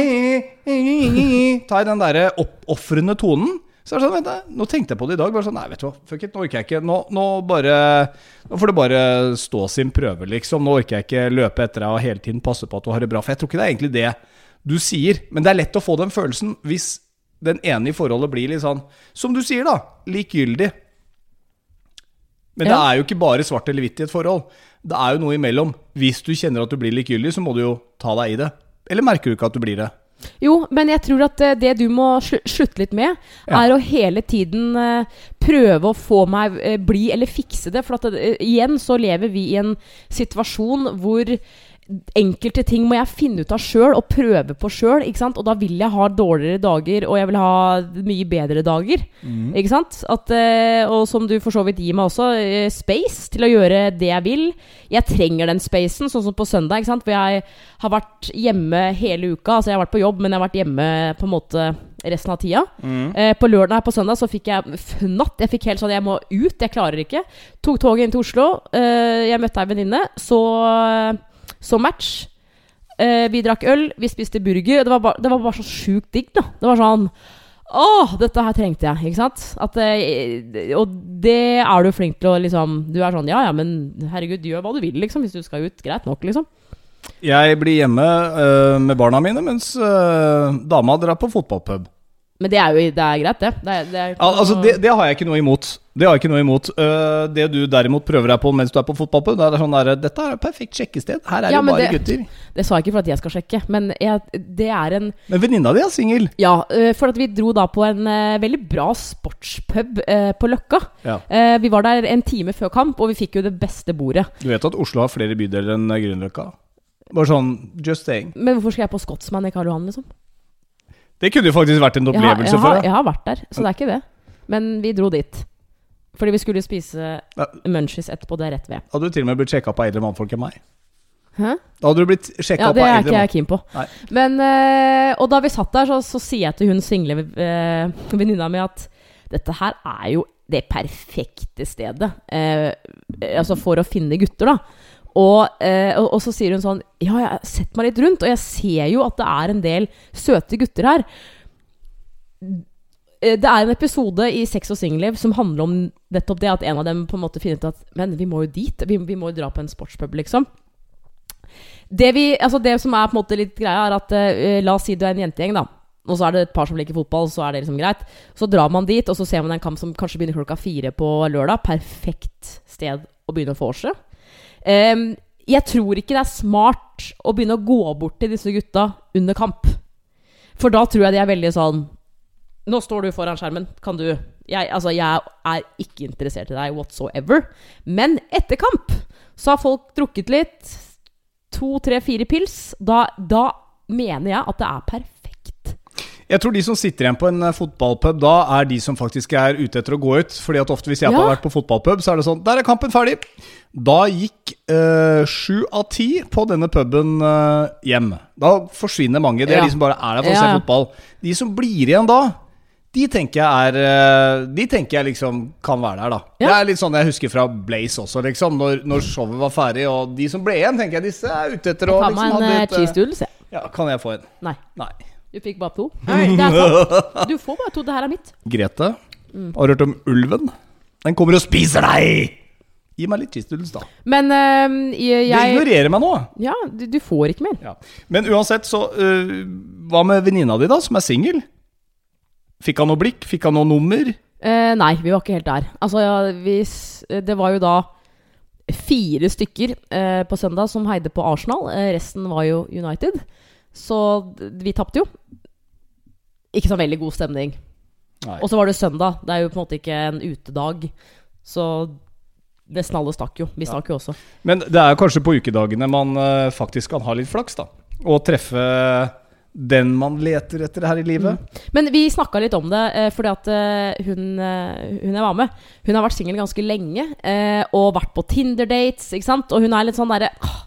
Ta i den derre oppofrende tonen. Så er det sånn, vent da, Nå tenkte jeg på det i dag. Bare sånn, nei, vet du hva, fuck it, nå orker jeg ikke. Nå, nå bare Nå får det bare stå sin prøve, liksom. Nå orker jeg ikke løpe etter deg og hele tiden passe på at du har det bra. For jeg tror ikke det er egentlig det du sier. Men det er lett å få den følelsen hvis den ene i forholdet blir litt sånn, som du sier, da, likegyldig. Men det er jo ikke bare svart eller hvitt i et forhold. Det er jo noe imellom. Hvis du kjenner at du blir likegyldig, så må du jo ta deg i det. Eller merker du ikke at du blir det? Jo, men jeg tror at eh, det du må slutte litt med, Ja. er å hele tiden eh, prøve å få meg eh, bli eller fikse det. For at igjen så lever vi i en situasjon hvor enkelte ting må jeg finne ut av sjøl og prøve på sjøl. Og da vil jeg ha dårligere dager, og jeg vil ha mye bedre dager. Ikke sant? At, eh, og som du for så vidt gir meg også, eh, space til å gjøre det jeg vil. Jeg trenger den spacen, sånn som på søndag, ikke sant? hvor jeg har vært hjemme hele uka. Altså jeg har vært på jobb, men jeg har vært hjemme på en måte resten av tida. Eh, på lørdag her på søndag så fikk jeg fnatt. Jeg fikk helt sånn Jeg må ut, jeg klarer ikke. Tok toget inn til Oslo. Eh, jeg møtte ei venninne. Så, så match. Eh, vi drakk øl, vi spiste burger. Det var, ba, det var bare så sjukt digg, da. Det var sånn Åh, dette her trengte jeg, ikke sant? At, eh, og det er du flink til å liksom Du er sånn Ja ja, men herregud, gjør hva du vil, liksom. Hvis du skal ut. Greit nok, liksom. Jeg blir hjemme øh, med barna mine, mens øh, dama drar på fotballpub. Men det er jo det er greit, det. Det, er, det, er, Al altså, det, det har jeg ikke noe imot. Det har jeg ikke noe imot. Uh, det du derimot prøver deg på mens du er på fotballpub, det er sånn der, Dette er et perfekt sjekkested. Her er Ja, det bare det- gutter. det sa jeg ikke for at jeg skal sjekke, men jeg, det er en Men venninna di er singel. Ja, uh, for at vi dro da på en uh, veldig bra sportspub på Løkka. Ja. Vi var der en time før kamp, og vi fikk jo det beste bordet. Du vet at Oslo har flere bydeler enn Grünerløkka? Bare sånn just saying. Men hvorfor skal jeg på Scotsman i Karl Johan, liksom? Det kunne jo faktisk vært en Jeg har, opplevelse har, for deg. jeg har vært der, så det er ikke det. Men vi dro dit. Fordi vi skulle spise Ja. munchies etterpå, det er rett ved. Hadde du til og med blitt sjekka på eldre mannfolk enn meg? Hæ? Da hadde du blitt sjekka Ja, på det er ikke jeg keen på. Nei. Men, eh, og da vi satt der, så, så sier jeg til hun single øh, [laughs] venninna mi at dette her er jo det perfekte stedet øh, altså for å finne gutter, da. Og, eh, og, og så sier hun sånn Ja, jeg har sett meg litt rundt, og jeg ser jo at det er en del søte gutter her. Eh, Det er en episode i Sex og singelliv som handler om nettopp det at en av dem på en måte finner ut at Men vi må jo dit. Vi, vi må jo dra på en sportspub, liksom. Det, vi, altså det som er på en måte litt greia, er at eh, la oss si du er en jentegjeng, da. Og så er det et par som liker fotball, så er det liksom greit. Så drar man dit, og så ser man en kamp som kanskje begynner klokka fire på lørdag. Perfekt sted å begynne å vorse. Em, jeg tror ikke det er smart å begynne å gå bort til disse gutta under kamp. For da tror jeg de er veldig sånn Nå står du foran skjermen. Kan du jeg, altså, jeg er ikke interessert i deg whatsoever. Men etter kamp så har folk drukket litt. To, tre, fire pils. Da, da mener jeg at det er perfekt. Jeg tror de som sitter igjen på en eh, fotballpub da, er de som faktisk er ute etter å gå ut. Fordi at ofte hvis jeg Ja. har vært på fotballpub, så er det sånn Der er kampen ferdig! Da gikk eh, sju av ti på denne puben eh, hjem. Da forsvinner mange. Det er Ja. de som bare er der for å se fotball. De som blir igjen da, de tenker jeg er eh, De tenker jeg liksom kan være der, da. Ja. Det er litt sånn jeg husker fra Blaze også, liksom. Når, når showet var ferdig, og de som ble igjen, tenker jeg disse er ute etter å Ta liksom meg ha en eh, eh, cheese doodles, jeg. Ja, kan jeg få en? Nei. Nei. Du fikk bare to? Nei, det er sant. Du får bare to. Det her er mitt. Grete, Mm. har du hørt om ulven? Den kommer og spiser deg! Gi meg litt cheese da. Men eh, Du ignorerer meg nå. Ja, du, du får ikke mer. Ja. Men uansett, så øh, Hva med venninna di, da, som er singel? Fikk han noe blikk? Fikk han noe nummer? Eh, nei, vi var ikke helt der. Altså, ja, hvis, det var jo da fire stykker eh, på søndag som heide på Arsenal. Eh, resten var jo United. Så vi tapte jo. Ikke så veldig god stemning. Og så var det søndag. Det er jo på en måte ikke en utedag. Så nesten alle stakk jo. Vi stakk jo også. Men det er kanskje på ukedagene man øh, faktisk kan ha litt flaks, da. Og treffe den man leter etter her i livet. Men vi snakka litt om det, eh, fordi at eh, hun, eh, hun jeg var med, hun har vært singel ganske lenge. Eh, og vært på Tinder-dates, ikke sant. Og hun er litt sånn derre «Åh,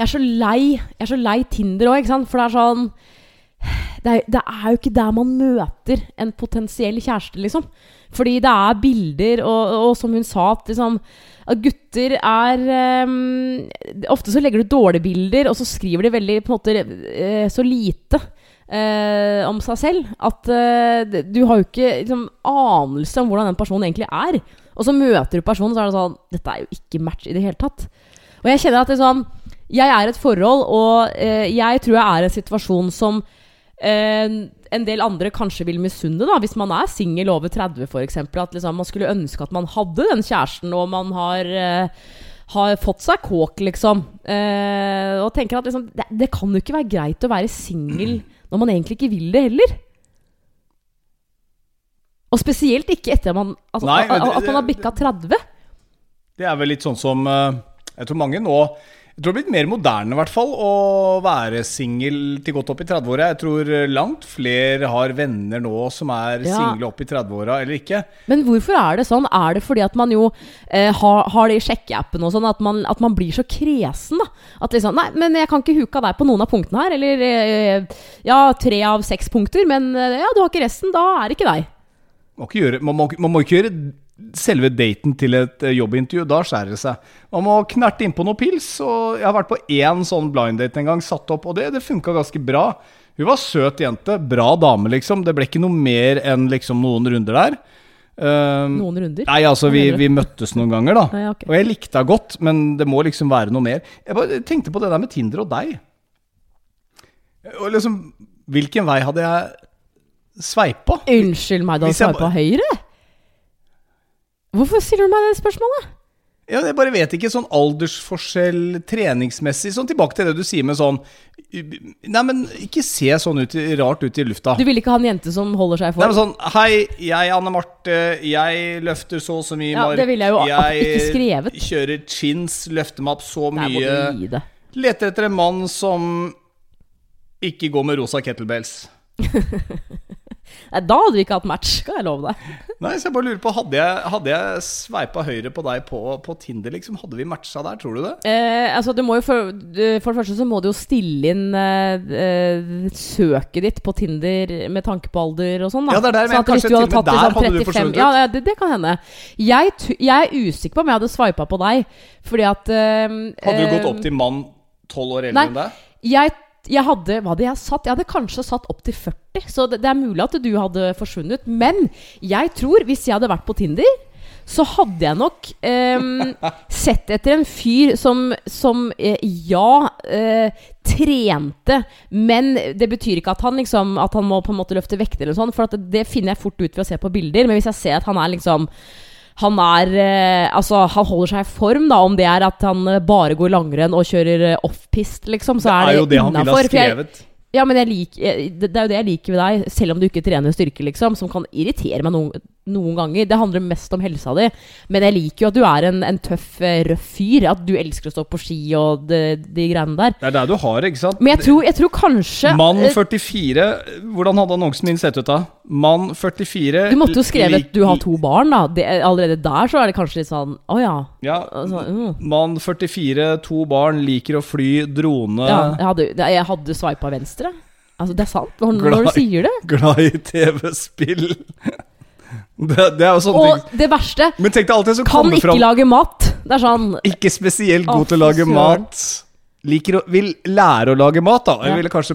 Jeg er så lei Jeg er så lei Tinder òg. For det er sånn det er, det er jo ikke der man møter en potensiell kjæreste, liksom. Fordi det er bilder, og, og som hun sa, at liksom gutter er um, Ofte så legger du dårlige bilder, og så skriver de veldig på en måte eh, så lite Uh, om seg selv at uh, du har jo ikke liksom, anelse om hvordan den personen egentlig er. Og så møter du personen, så er det sånn Dette er jo ikke match i det hele tatt. Og jeg kjenner at liksom Jeg er et forhold, og eh, jeg tror jeg er en situasjon som eh, en del andre kanskje vil misunne, da, hvis man er singel over 30 f.eks. At liksom, man skulle ønske at man hadde den kjæresten, og man har, eh, har fått seg kåk, liksom. Eh, og tenker at liksom, det, det kan jo ikke være greit å være singel når man egentlig ikke vil det heller. Og spesielt ikke etter man, altså, Nei, det- at man har bikka 30. Det er vel litt sånn som øh, Jeg tror mange nå Jeg tror det har blitt mer moderne, i hvert fall, å være singel til godt opp i 30-åra. Jeg tror langt flere har venner nå som er Ja. single opp i 30-åra, eller ikke. Men hvorfor er det sånn? Er det fordi at man jo eh, har, har det i sjekkeappen og sånn, at man, at man blir så kresen, da? At liksom Nei, men jeg kan ikke huka deg på noen av punktene her. Eller eh, ja, tre av seks punkter, men eh, ja, du har ikke resten. Da er det ikke deg. Man, gjøre, man, må, man må ikke gjøre selve daten til et eh, jobbintervju. Da skjærer det seg. Man må knerte innpå noen pils. Og jeg har vært på én sånn blind date en gang, satt opp, og det, det funka ganske bra. Hun var søt jente. Bra dame, liksom. Det ble ikke noe mer enn liksom noen runder der. Um, Noen runder. Nei, altså, vi, vi møttes noen ganger, da. Nei, okay. Og jeg likte henne godt, men det må liksom være noe mer. Jeg bare tenkte på det der med Tinder og deg. Og liksom, hvilken vei hadde jeg sveipa? Unnskyld meg, da på høyre? Hvorfor stiller du meg det spørsmålet? Ja, jeg bare vet ikke. Sånn aldersforskjell treningsmessig. Sånn tilbake til det du sier med sånn Nei, men ikke se sånn ut, rart ut i lufta. Du vil ikke ha en jente som holder seg for? Nei, men sånn Hei, jeg er Anne Marte. Jeg løfter så og så mye Ja, mark. det ville jeg jo ikke skrevet. Jeg kjører chins, løfter meg opp så Der må mye. du gi det. Leter etter en mann som ikke går med rosa kettlebells. [laughs] Nei, da hadde vi ikke hatt match, kan jeg love deg. Nei, så jeg bare lurer på Hadde jeg, hadde jeg sveipa høyre på deg på, på Tinder, liksom? Hadde vi matcha der, tror du det? Eh, altså, du må jo for, for det første så må du jo stille inn eh, eh, søket ditt på Tinder med tanke på alder og sånn. da. Ja, det er der, men kanskje til og med der hadde du forsvunnet ut. Ja, det, det kan hende. Jeg, jeg er usikker på om jeg hadde sveipa på deg, fordi at eh, Hadde du gått eh, opp til mann tolv år eldre enn deg? jeg, jeg hadde Hva hadde jeg satt? Jeg hadde kanskje satt opp til 40. Så det, det er mulig at du hadde forsvunnet. Men jeg tror, hvis jeg hadde vært på Tinder, så hadde jeg nok eh, [laughs] sett etter en fyr som, som eh, ja, eh, trente, men det betyr ikke at han liksom At han må på en måte løfte vekter eller sånn, for at det, det finner jeg fort ut ved å se på bilder. Men hvis jeg ser at han er liksom han er eh, Altså, han holder seg i form, da. Om det er at han eh, bare går langrenn og kjører eh, off-pist, liksom, så er det, jo det han ville ha innafor. Jeg- skrevet. Ja, men jeg liker, det, det er jo det jeg liker ved deg, selv om du ikke trener styrke, liksom, som kan irritere meg noen, noen ganger. Det handler mest om helsa di. Men jeg liker jo at du er en, en tøff, eh, røff fyr. At du elsker å stå på ski og de, de greiene der. Det er der du har, ikke sant? Men jeg tror, jeg tror kanskje Mann eh, 44 Hvordan hadde annonsen min sett ut da? Mann 44 Du måtte jo skrevet at du har to barn, da. Det, allerede der så er det kanskje litt sånn Å ja. Ja. Altså, mm. Mann 44, to barn, liker å fly, drone. ja jeg, hadde, jeg hadde swipa venstre. Altså, det er sant. Når, når du sier det. Glad i TV-spill. Det, det er jo sånne Og ting. det verste Men tenk deg alt det som kan kommer ikke fram. lage mat. Det er sånn Ikke spesielt Å, god til å lage søren. mat. liker å, vil lære å lage mat, da. Jeg Ja. ville kanskje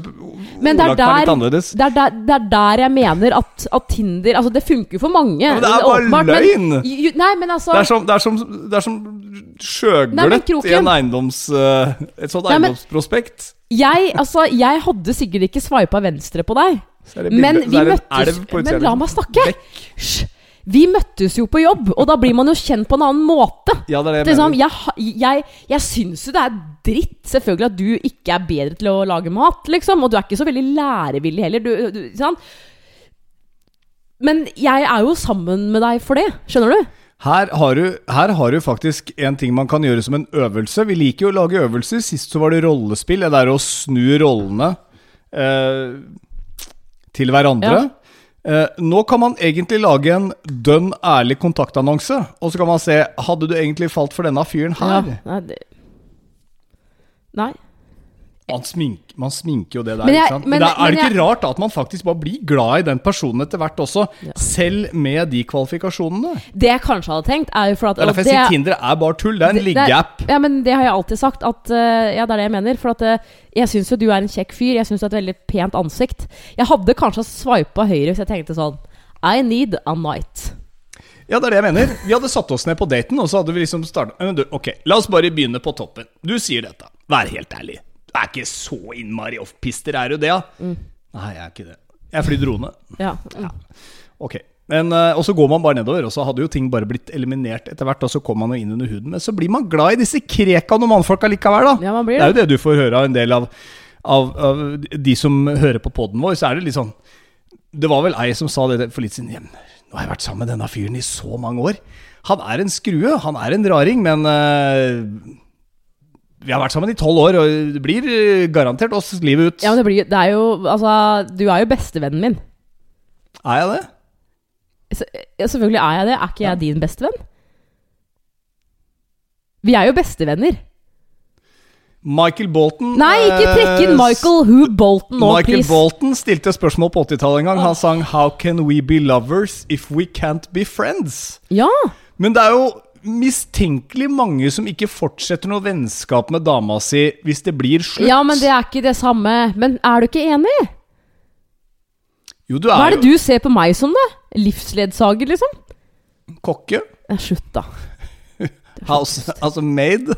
Men det er ordlagt meg litt der, annerledes. det, er der, det er der jeg mener at, at Tinder Altså, det funker for mange. men det er bare åpenbart, løgn! Men, ju- nei, men altså Det er som, det er som, det er som Nei, men sjøgløtt Kroken- i en eiendoms, eh, et sånt Nei, men- eiendomsprospekt. jeg, altså, jeg hadde sikkert ikke sveipa venstre på deg. Så er det Men bilde- vi så er det en møttes elv på Men la meg snakke! Hysj! Vi møttes jo på jobb, og da blir man jo kjent på en annen måte. Ja, det er det jeg sånn, jeg, jeg, jeg syns jo det er dritt, selvfølgelig, at du ikke er bedre til å lage mat, liksom. Og du er ikke så veldig lærevillig heller. Du, du, sånn. Men jeg er jo sammen med deg for det, skjønner du? Her har, du, her har du faktisk en ting man kan gjøre som en øvelse. Vi liker jo å lage øvelser. Sist så var det rollespill. Det er å snu rollene eh, til hverandre. Eh, nå kan man egentlig lage en dønn ærlig kontaktannonse. Og så kan man se Hadde du egentlig falt for denne fyren her? Nei, det... Nei. Man, smink, man sminker jo det der. Men jeg- ikke sant? men- Men, er det ikke jeg- rart da at man faktisk bare blir glad i den personen etter hvert også. Ja. Selv med de kvalifikasjonene. Det jeg kanskje hadde tenkt, er jo for at Det er derfor jeg sier Tinder er bare tull. Det er en liggeapp. Ja, men det har jeg alltid sagt. At, eh, ja, det er det jeg mener. For at eh, jeg syns jo du er en kjekk fyr. Jeg syns du har et veldig pent ansikt. Jeg hadde kanskje sveipa høyre hvis jeg tenkte sånn I need a night. Ja, det er det jeg mener. Vi hadde satt oss ned på daten, og så hadde vi liksom starta Ok, la oss bare begynne på toppen. Du sier dette. Vær helt ærlig. Du er ikke så innmari off-pister, er du det, ja? Mm. Nei, jeg er ikke det. Jeg flyr drone. Ja. Ok. Men, eh, og så går man bare nedover, og så hadde jo ting bare blitt eliminert etter hvert. Og så kom man jo inn under huden. Men så blir man glad i disse krekaene og mannfolka likevel, da. Ja, man blir det er jo det du får høre av en del av, av, av de som hører på poden vår. Så er det litt sånn Det var vel ei som sa det for litt siden. «Ja, Nå har jeg vært sammen med denne fyren i så mange år. Han er en skrue, han er en raring, men eh, vi har vært sammen i tolv år, og det blir eh, garantert oss livet ut. Ja, men det blir det er jo Altså, du er jo bestevennen min. Er jeg det? Så, ja, selvfølgelig er jeg det. Er ikke jeg din bestevenn? Vi er jo bestevenner. Michael Bolton Nei, ikke trekk inn eh, Michael Who Bolton nå, Michael please. Bolton stilte spørsmål på 80-tallet en gang. Han sang 'How can we be lovers if we can't be friends'? Ja. Men det er jo mistenkelig mange som ikke fortsetter noe vennskap med dama si hvis det blir slutt. ja, men det er ikke det samme. Men er du ikke enig? Jo, du er jo Hva er, det du ser på meg som, da? Livsledsager, liksom? kokke. Ja, slutt, da. [laughs] House, altså maid.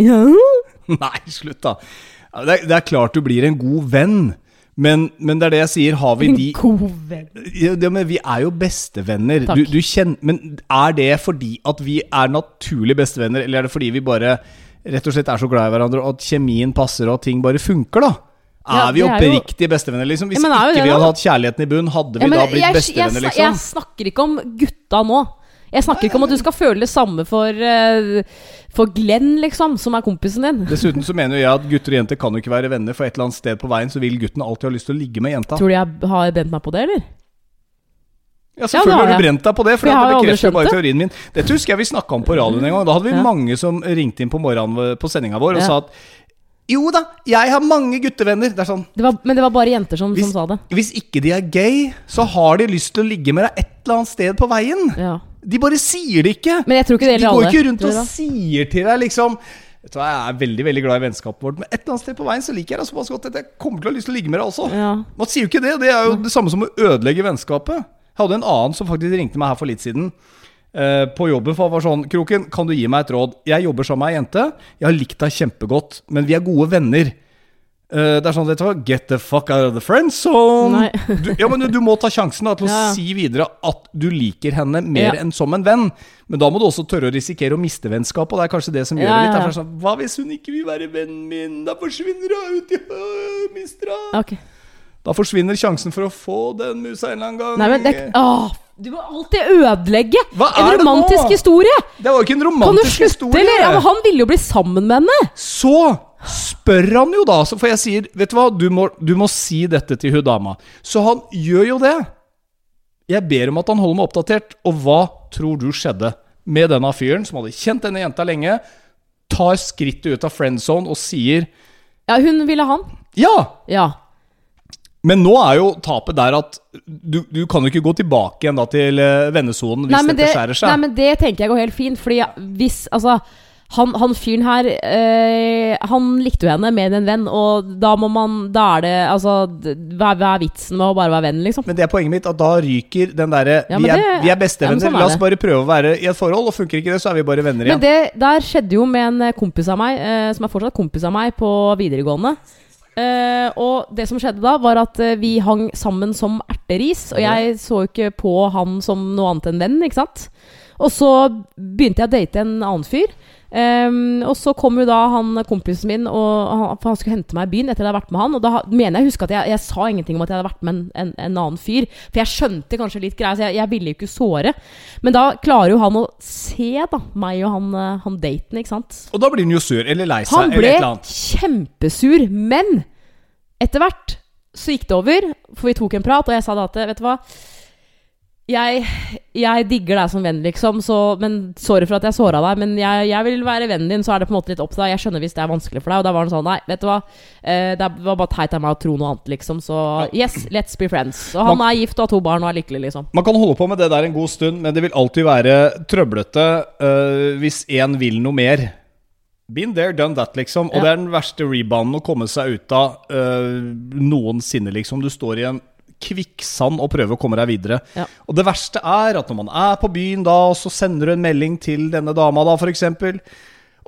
Ja. [laughs] Nei, slutt, da. Det er, det er klart du blir en god venn, men, men det er det jeg sier. Har vi de. Ja, men vi er jo bestevenner. Du, du kjenner, men er det fordi at vi er naturlig bestevenner, eller er det fordi vi bare rett og slett er så glad i hverandre, og at kjemien passer, og at ting bare funker, da? Ja, er vi er jo- oppriktige bestevenner, liksom? Hvis Ja, ikke det, vi hadde hatt kjærligheten i bunn, hadde vi Ja, men da blitt jeg, bestevenner, jeg, jeg liksom? snakker ikke om gutta nå. Jeg snakker ikke om at du skal føle det samme for, eh, for Glenn, liksom, som er kompisen din. Dessuten så mener jo jeg at gutter og jenter kan jo ikke være venner, for et eller annet sted på veien så vil gutten alltid ha lyst til å ligge med jenta. Tror du jeg har brent meg på det, eller? Ja, selvfølgelig Ja, har du brent deg på det, for det bekrefter bare teorien min. Dette husker jeg vi snakka om på radioen en gang. Da hadde vi Ja. mange som ringte inn på morgenen på sendinga vår og sa at jo da, jeg har mange guttevenner. Det er sånn Det var, men det var bare jenter som, Hvis- som sa det. Hvis ikke de er gay, så har de lyst til å ligge med deg et eller annet sted på veien. Ja. De bare sier det ikke. Men jeg tror ikke det de går ikke rundt og sier til deg liksom Vet du hva, Jeg er veldig veldig glad i vennskapet vårt, men et eller annet sted på veien så liker jeg deg såpass godt at jeg kommer til å ha lyst til å ligge med deg også. Ja. Man sier jo ikke det. Det er jo det samme som å ødelegge vennskapet. Jeg hadde en annen som faktisk ringte meg her for litt siden. Uh, på jobben for han var sånn Kroken, kan du gi meg et råd? Jeg jobber sammen med ei jente. Jeg har likt deg kjempegodt, men vi er gode venner. Eh, det er sånn, vet du hva, Get the fuck out of the friend zone. Du, ja, men du, du må ta sjansen da, til å Ja. si videre at du liker henne mer Ja. enn som en venn. Men da må du også tørre å risikere å miste vennskapet, og det er kanskje det som gjør Ja, det litt. det sånn, Hva hvis hun ikke vil være vennen min? Da forsvinner hun ut i øh, mister hun. Okay. Da forsvinner sjansen for å få den musa en eller annen gang. Nei, men det Åh, Du må alltid ødelegge en er romantisk historie! Det var jo ikke en Kan du romantisk slutte, historie. eller? Han ville jo bli sammen med henne! Så spør han jo da, så for jeg sier Vet du hva, du må, du må si dette til hun dama. Så han gjør jo det. Jeg ber om at han holder meg oppdatert. Og hva tror du skjedde med denne fyren som hadde kjent denne jenta lenge? Tar skrittet ut av friend zone og sier Ja, hun ville han. ja! Ja. Men nå er jo tapet der at du, du kan jo ikke gå tilbake igjen da til eh, vennesonen hvis Nei det, dette det, skjærer seg. nei, men det tenker jeg går helt fint, fordi hvis Altså, han, han fyren her eh, Han likte jo henne mer enn en venn, og da må man Da er det Altså, hva, hva er vitsen med å bare være venn, liksom? Men det er poenget mitt, at da ryker den derre Ja, vi, vi er bestevenner, ja, sånn la oss bare prøve å være i et forhold, og funker ikke det, så er vi bare venner igjen. Men det der skjedde jo med en kompis av meg, eh, som er fortsatt kompis av meg, på videregående. Uh, og det som skjedde da, var at uh, vi hang sammen som erteris. Og jeg så jo ikke på han som noe annet enn venn, ikke sant. Og så begynte jeg å date en annen fyr. Ehm, og så kom jo da han kompisen min, og han, for han skulle hente meg i byen etter jeg hadde vært med han. Og da mener jeg å huske at jeg, jeg sa ingenting om at jeg hadde vært med en, en, en annen fyr. For jeg skjønte kanskje litt greier, så jeg, jeg ville jo ikke såre. Men da klarer jo han å se da meg og han, eh, han daten, ikke sant. Og da blir han jo sur, eller lei seg, Han eller ble et eller annet. kjempesur, men etter hvert så gikk det over, for vi tok en prat, og jeg sa da at vet du hva jeg, jeg digger deg som venn, liksom, så, men sorry for at jeg såra deg. Men jeg, jeg vil være vennen din, så er det på en måte litt opp til deg. Jeg skjønner hvis det er vanskelig for deg. Og da var han sånn, nei, vet du hva. Eh, det var bare teit av meg å tro noe annet, liksom. Så yes, let's be friends. Og han er gift og har to barn og er lykkelig, liksom. Man kan holde på med det der en god stund, men det vil alltid være trøblete uh, hvis én vil noe mer. Been there, done that, liksom. Og Ja. det er den verste rebounden å komme seg ut av uh, noensinne, liksom. Du står i en kvikksand og prøve å komme deg videre. Ja. Og det verste er at når man er på byen da, og så sender du en melding til denne dama da, eksempel.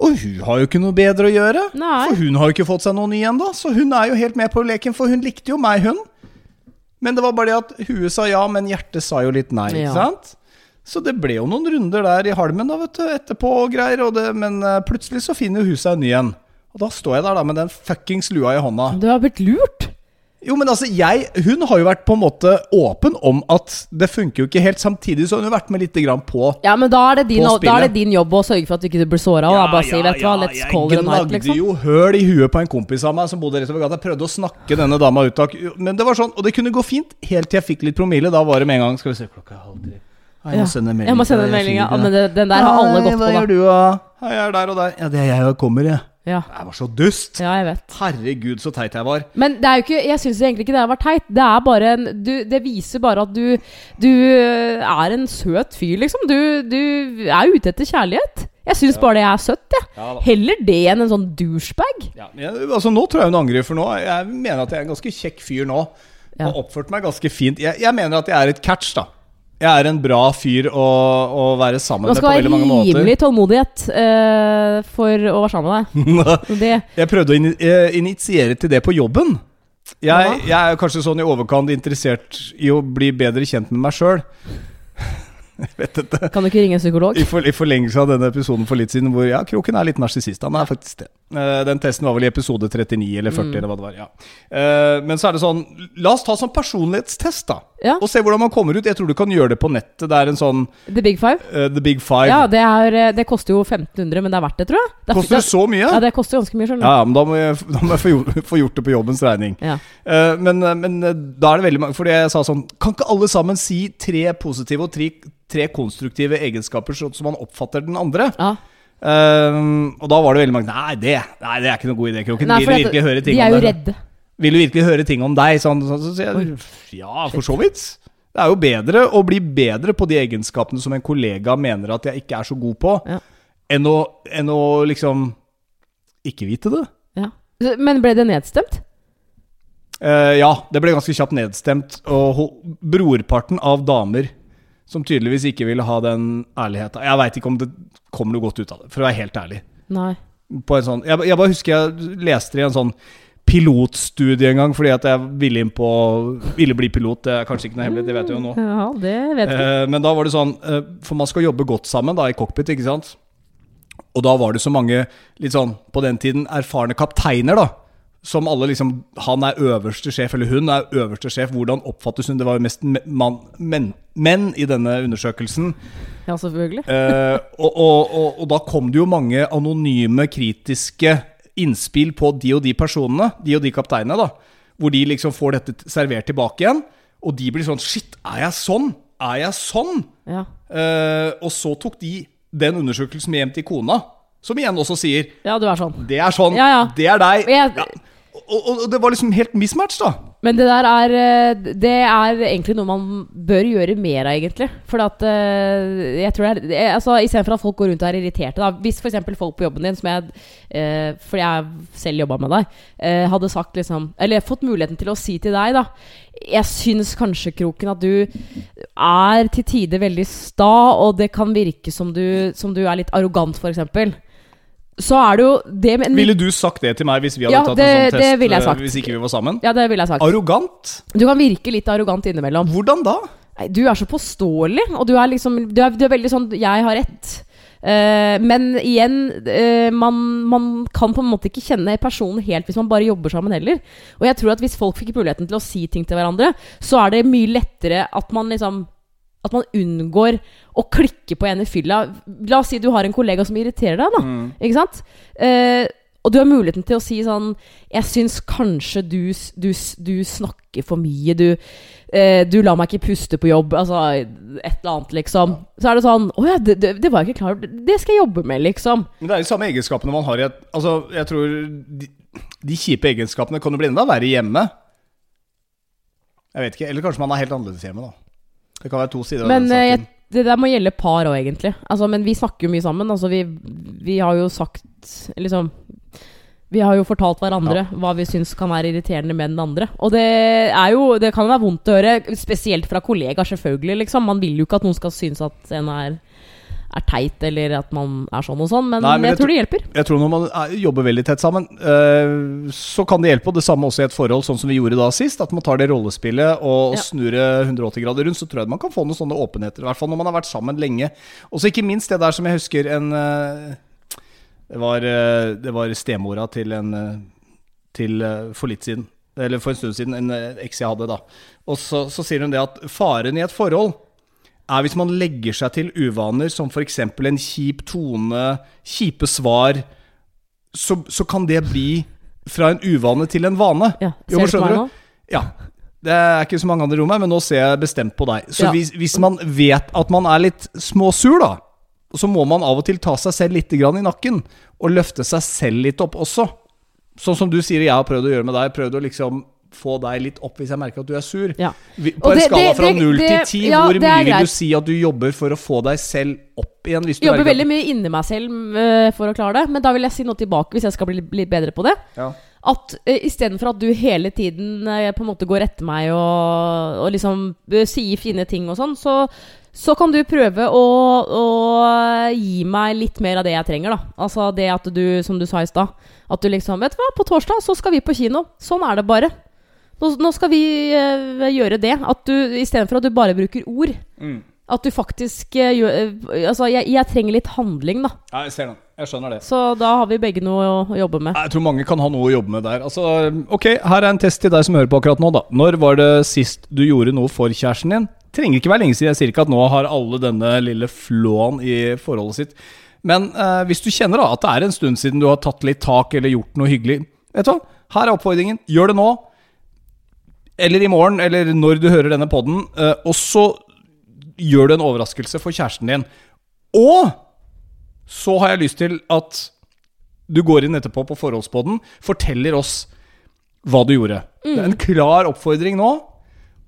Og hun har jo ikke noe bedre å gjøre. Nei. For hun har jo ikke fått seg noen ny ennå. Så hun er jo helt med på leken, for hun likte jo meg, hun. Men det var bare det at huet sa ja, men hjertet sa jo litt nei. Ja. ikke sant? Så det ble jo noen runder der i halmen da, vet du, etterpå og greier. Og det, men eh, plutselig så finner jo hun seg en ny en. Og da står jeg der da med den fuckings lua i hånda. Du har blitt lurt. Jo, men altså, jeg, Hun har jo vært på en måte åpen om at det funker jo ikke helt. Samtidig så har hun vært med litt grann på Ja, men da er det din, da er det din jobb å sørge for at du ikke blir såra. Ja, ja, ja, si, vet du hva, let's call it a night, Jeg liksom. gnagde jo høl i huet på en kompis av meg som bodde rett over gata. Prøvde å snakke denne dama ut av Men det var sånn, og det kunne gå fint helt til jeg fikk litt promille. Da var det med en gang Skal vi se, klokka er halv tre. Ja, Jeg må Ja. sende en melding. Jeg må sende en melding, ja. Men den der har alle gått på, Hva da. gjør du, da? Jeg er der og der. Ja, det er jeg og kommer, jeg. Ja. Jeg var så dust. ja, jeg vet. Herregud, så teit jeg var. Men det er jo ikke, jeg syns egentlig ikke det var teit. Det er bare en du, Det viser bare at du Du er en søt fyr, liksom. Du, du er ute etter kjærlighet. Jeg syns bare det er søtt, jeg. Ja. Heller det enn en sånn douchebag. Ja, men jeg, altså Nå tror jeg hun angrer, for nå Jeg mener at jeg er en ganske kjekk fyr nå. Ja. Og oppført meg ganske fint. Jeg, jeg mener at jeg er et catch, da. Jeg er en bra fyr å, å være sammen med på veldig mange måter. rimelig tålmodighet uh, for å være sammen med deg. [laughs] Jeg prøvde å eh, initiere til det på jobben. Jeg, jeg er kanskje sånn i overkant interessert i å bli bedre kjent med meg sjøl. [laughs] Kan du ikke ringe en psykolog? I, for, I forlengelse av denne episoden for litt siden, hvor ja, Kroken er litt narsissist. Han er faktisk det. Eh, den testen var vel i episode 39 eller 40, Mm. eller hva det var. ja. Men så er det sånn La oss ta sånn personlighetstest, da. Ja. Og se hvordan man kommer ut. Jeg tror du kan gjøre det på nettet. Det er en sånn The Big Five? Uh, The Big Five. Ja, det, er, eh, det koster jo 1500, men det er verdt det, tror jeg. Det er, Koster det så mye? Ja, det koster ganske mye, skjønner. Ja, men da må jeg, [laughs] da må jeg få, gjort, få gjort det på jobbens regning. Ja. Uh, men, men da er det veldig mange Fordi jeg sa sånn Kan ikke alle sammen si tre positive og tre, tre konstruktive egenskaper som man oppfatter den andre? Ja. Uh, og da var det veldig mange Nei, det, nei, det er ikke noe god idé, Kroken. Nei, Vil du at virkelig høre ting de er jo redde. Vil du virkelig høre ting om deg? Sånn, så, så sier jeg ja, for så vidt. Det er jo bedre å bli bedre på de egenskapene som en kollega mener at jeg ikke er så god på, Ja. enn, å, enn å liksom ikke vite det. Ja. Men ble det nedstemt? Uh, ja, det ble ganske kjapt nedstemt. Og brorparten av damer som tydeligvis ikke ville ha den ærligheten Jeg veit ikke om det kommer noe godt ut av det, for å være helt ærlig. Nei. På en sånn, jeg, jeg bare husker jeg leste det i en sånn pilotstudie en gang, fordi at jeg ville inn på Ville bli pilot. Det er kanskje ikke noe hemmelig, det vet jeg jo nå. Ja, det vet vi. Eh, men da var det sånn eh, For man skal jobbe godt sammen da i cockpit, ikke sant? Og da var det så mange litt sånn på den tiden erfarne kapteiner, da. Som alle liksom Han er øverste sjef, eller hun er øverste sjef. Hvordan oppfattes hun? Det var jo mest menn men, menn i denne undersøkelsen. Ja, selvfølgelig. Eh, og, og, og, og da kom det jo mange anonyme, kritiske innspill på de og de personene, de og de kapteinene, da. Hvor de liksom får dette servert tilbake igjen. Og de blir sånn Shit, er jeg sånn? Er jeg sånn? Ja. Uh, og så tok de den undersøkelsen med hjem til kona, som igjen også sier ja, du er sånn. Det er sånn. Ja, ja. Det er deg. Jeg- Ja. Og, og, det var liksom helt mismatch, da. Men det der er eh, Det er egentlig noe man bør gjøre mer av, egentlig. For at eh, jeg tror det er jeg- altså, Istedenfor at folk går rundt og er irriterte. Da. Hvis f.eks. folk på jobben din, som jeg eh, Fordi jeg selv jobba med deg, eh, hadde sagt liksom Eller fått muligheten til å si til deg, da Jeg syns kanskje, Kroken, at du er til tider veldig sta, og det kan virke som du, som du er litt arrogant, f.eks. Så er det jo det med Ville du sagt det til meg hvis vi hadde Ja, tatt det- en sånn det test jeg eh, sagt. hvis ikke vi var sammen? Ja, det ville jeg sagt. Arrogant? Du kan virke litt arrogant innimellom. Hvordan da? Nei, du er så påståelig, og du er liksom Du er, du er veldig sånn 'jeg har rett'. Uh, men igjen, uh, man, man kan på en måte ikke kjenne personen helt hvis man bare jobber sammen heller. Og jeg tror at hvis folk fikk muligheten til å si ting til hverandre, så er det mye lettere at man liksom At man unngår å klikke på en i fylla. La oss si du har en kollega som irriterer deg, da. Ikke sant? Eh, og du har muligheten til å si sånn Jeg syns kanskje du, du, du snakker for mye. Du, eh, du lar meg ikke puste på jobb. Altså et eller annet, liksom. Så er det sånn Å ja, det, det, det var jeg ikke klar over. Det skal jeg jobbe med, liksom. Men det er jo samme egenskapene man har i et Altså, jeg tror de, de kjipe egenskapene kan jo bli enda verre hjemme. Jeg vet ikke. Eller kanskje man er helt annerledes hjemme, da. Det kan være to sider Men av eh, den jeg, saken. det der må gjelde par òg, egentlig. Altså, men vi snakker jo mye sammen. Altså, vi, vi har jo sagt Liksom Vi har jo fortalt hverandre hva vi syns kan være irriterende med den andre. Og det er jo Det kan være vondt å høre, spesielt fra kollegaer, selvfølgelig. Liksom. Man vil jo ikke at noen skal synes at en er, er teit, eller at man er sånn og sånn, men, Nei, men jeg jeg tror det hjelper. Jeg tror når man er, jobber veldig tett sammen, eh, så kan det hjelpe. Og det samme også i et forhold, sånn som vi gjorde da sist. At man tar det rollespillet og Ja. snur det 180 grader rundt. Så tror jeg man kan få noen sånne åpenheter. I hvert fall når man har vært sammen lenge. Og så ikke minst det der som jeg husker en eh, Det var, eh, det var stemora til en eh, Til eh, for litt siden. Eller for en stund siden. En eh, eks jeg hadde, da. Og så, så sier hun det at faren i et forhold er hvis man legger seg til uvaner som f.eks. en kjip tone, kjipe svar, så, så kan det bli fra en uvane til en vane. Ja, Jo, ser du på meg nå? Ja. Det er ikke så mange andre i rommet, men nå ser jeg bestemt på deg. Så Ja. hvis, hvis man vet at man er litt småsur, da, så må man av og til ta seg selv litt grann i nakken. Og løfte seg selv litt opp også. Sånn som du sier jeg har prøvd å gjøre med deg. Prøvd å liksom få deg litt opp hvis jeg merker at du er sur. Ja. På en det- skala fra null 0 til ti, 10, ja, hvor mye vil du si at du jobber for å få deg selv opp igjen? Hvis du Jobber veldig mye inni meg selv uh, for å klare det, men da vil jeg si noe tilbake hvis jeg skal bli litt bedre på det. Ja. At uh, istedenfor at du hele tiden uh, på en måte går etter meg og, og liksom uh, sier fine ting og sånn, så, så kan du prøve å, å gi meg litt mer av det jeg trenger, da. Altså det at du, som du sa i stad, at du liksom Vet du hva, på torsdag så skal vi på kino. Sånn er det bare. Nå, nå skal vi eh, gjøre det. At du istedenfor at du bare bruker ord, Mm. at du faktisk eh, gjør eh, Altså, jeg, jeg trenger litt handling, da. Ja, jeg ser den. Jeg skjønner det. Så da har vi begge noe å, å jobbe med. Jeg tror mange kan ha noe å jobbe med der. Altså, ok, Her er en test til deg som hører på akkurat nå. da Når var det sist du gjorde noe for kjæresten din? Trenger ikke være lenge siden. Jeg sier ikke at nå har alle denne lille flåen i forholdet sitt. Men eh, hvis du kjenner da at det er en stund siden du har tatt litt tak eller gjort noe hyggelig Vet du hva? Her er oppfordringen. Gjør det nå. Eller i morgen, eller når du hører denne podden. eh, og så gjør du en overraskelse for kjæresten din. Og så har jeg lyst til at du går inn etterpå på forholdspodden, forteller oss hva du gjorde. Det er en klar oppfordring nå.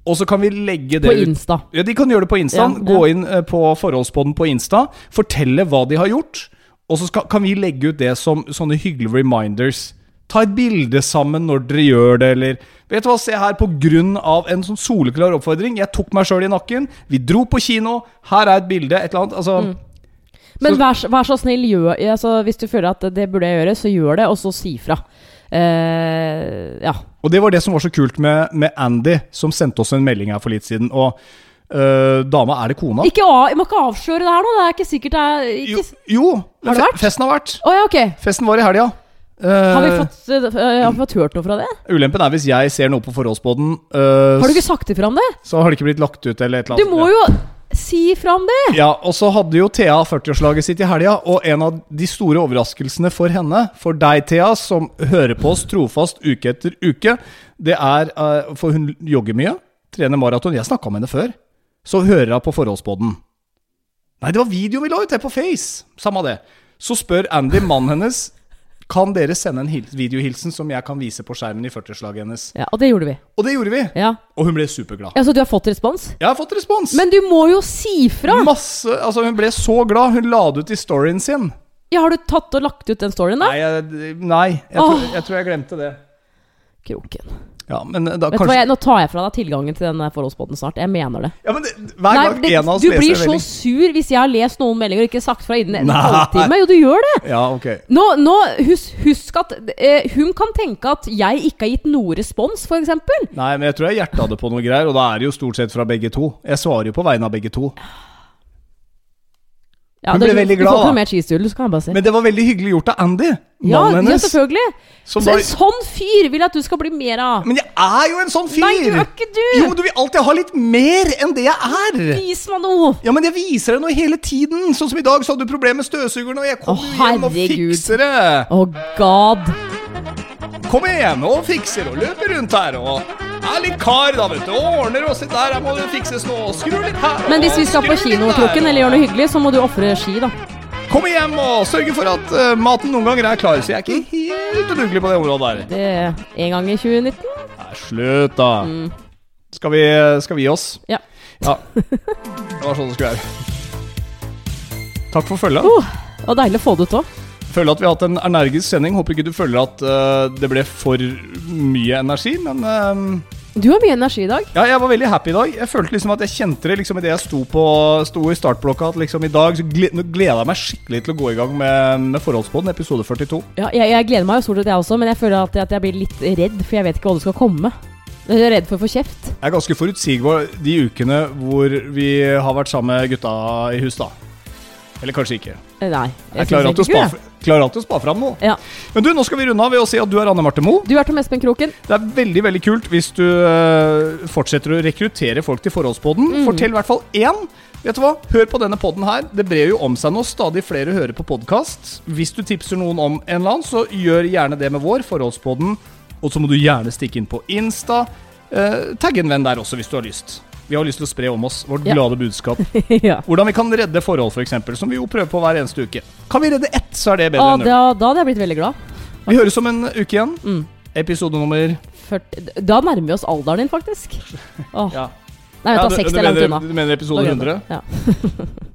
Og så kan vi legge det På ut Insta. Ja, De kan gjøre det på Insta. Ja, ja. Gå inn eh, på forholdspodden på Insta, fortelle hva de har gjort. Og så skal, kan vi legge ut det som sånne hyggelige reminders. Ta et bilde sammen når dere gjør det, eller Vet du hva, se her, på grunn av en sånn soleklar oppfordring. Jeg tok meg sjøl i nakken. Vi dro på kino. Her er et bilde. Et eller annet. Altså, Men vær, vær så snill, gjør, altså, hvis du føler at det burde jeg gjøre, så gjør det, og så si fra. Uh, ja. Og det var det som var så kult med, med Andy, som sendte oss en melding her for litt siden. Og uh, dama, er det kona? Ikke av, jeg må ikke avsløre det her nå, det er ikke sikkert det er Jo, ikke, jo Har det vært? festen har vært. Oh, ja, okay. Festen var i helga. Har vi Eh, fått, eh, har vi fått hørt noe fra det? Ulempen er hvis jeg ser noe på forholdsbåten, uh, Har du ikke sagt ifra om det? så har det ikke blitt lagt ut eller et eller Du må jo si ifra om det! Ja, og så hadde jo Thea 40-årslaget sitt i helga, og en av de store overraskelsene for henne, for deg Thea, som hører på oss trofast uke etter uke, det er uh, For hun jogger mye, trener maraton. Jeg snakka med henne før. Så hører hun på forholdsbåten. Nei, det var videoen vi la ut her på Face. Samme det. Så spør Andy, mannen hennes, Kan dere sende en videohilsen som jeg kan vise på skjermen i 40-årslaget hennes? Ja, og det gjorde vi. Og det gjorde vi. Ja. Og hun ble superglad. ja, Så du har fått respons? Jeg har fått respons. Men du må jo si fra! Masse, altså Hun ble så glad. Hun la det ut i storyen sin. Ja, Har du tatt og lagt ut den storyen, da? Nei, jeg, nei jeg, tror, jeg tror jeg glemte det. Kroken. Ja, men da Vet kanskje jeg, Nå tar jeg fra deg tilgangen til den der forholdsbåten snart. Jeg mener det. ja, men det, Hver Nei, gang det, en av oss du blir så sur hvis jeg har lest noen meldinger og ikke sagt fra innen en halvtime. Jo, du gjør det! Ja, okay. Nå, nå husk, husk at eh, hun kan tenke at jeg ikke har gitt noe respons, f.eks. Nei, men jeg tror jeg hjerta det på noe greier, og da er det jo stort sett fra begge to. Jeg svarer jo på vegne av begge to. Ja, Hun ble veldig glad, da. cheesedoodle, så kan jeg bare si. Men det var veldig hyggelig gjort av Andy, ja, mannen ja, hennes. selvfølgelig. som Så da, en sånn fyr vil jeg at du skal bli mer av. men jeg er jo en sånn fyr! Nei, du er ikke du! Jo, men du vil alltid ha litt mer enn det jeg er! Vis meg noe! Ja, men jeg viser deg noe hele tiden. Sånn som i dag, så hadde du problemer med støvsugeren, og jeg kom Å, jo hjem og herregud. fikser det. Oh god. Kommer hjem og fikser og løper rundt her og er litt kar, da, vet du. Og ordner og sitt der, her må det fikses nå. Skru litt her. Men hvis vi skal på kinokroken eller gjøre noe hyggelig, så må du ofre ski, da. Komme hjem og sørge for at uh, maten noen ganger er klar, så jeg er ikke helt udugelig på det området der. Det er en gang i 2019. Nei, slutt, da. Mm. Skal, vi, skal vi gi oss? Ja. Ja. Det var sånn det skulle være. Takk for følget. Oh, var deilig å få det ut òg. Føler at vi har hatt en energisk sending. Håper ikke du føler at uh, det ble for mye energi, men uh, Du har mye energi i dag. Ja, jeg var veldig happy i dag. Jeg følte liksom at jeg kjente det liksom idet jeg sto, på, sto i startblokka. At liksom i dag så gleder jeg meg skikkelig til å gå i gang med, med Forholdsbånd, episode 42. Ja, jeg, jeg gleder meg jo stort sett, jeg også, men jeg føler at, at jeg blir litt redd, for jeg vet ikke hva det skal komme. Jeg er redd for å få kjeft. Jeg er ganske forutsigbar de ukene hvor vi har vært sammen med gutta i hus, da. Eller kanskje ikke. Eh, Nei. Jeg jeg klarer alltid å alltid å spa fram noe. Ja. Men du, nå skal vi runde av ved å si at du er Anne Marte Moe. Du er Tom Espen Kroken. Det er veldig veldig kult hvis du uh, fortsetter å rekruttere folk til Forholdspodden. Mm. Fortell i hvert fall én. Vet du hva? Hør på denne podden her. Det brer jo om seg nå. Stadig flere hører på podkast. Hvis du tipser noen om en eller annen, så gjør gjerne det med vår, Forholdspodden. Og så må du gjerne stikke inn på Insta. Eh, tagg en venn der også, hvis du har lyst. Vi har lyst til å spre om oss vårt Ja. glade budskap. [laughs] ja. Hvordan vi kan redde forhold, f.eks., som vi jo prøver på hver eneste uke. Kan vi redde ett, så er det bedre Ah, enn null. da, da hadde jeg blitt veldig glad. Vi høres om en uke igjen. Mm. Episode nummer 40, da nærmer vi oss alderen din, faktisk. [laughs] Oh. Ja. Nei, vent da, du- 60 eller er langt unna. Du mener episode 100? Ja. [laughs]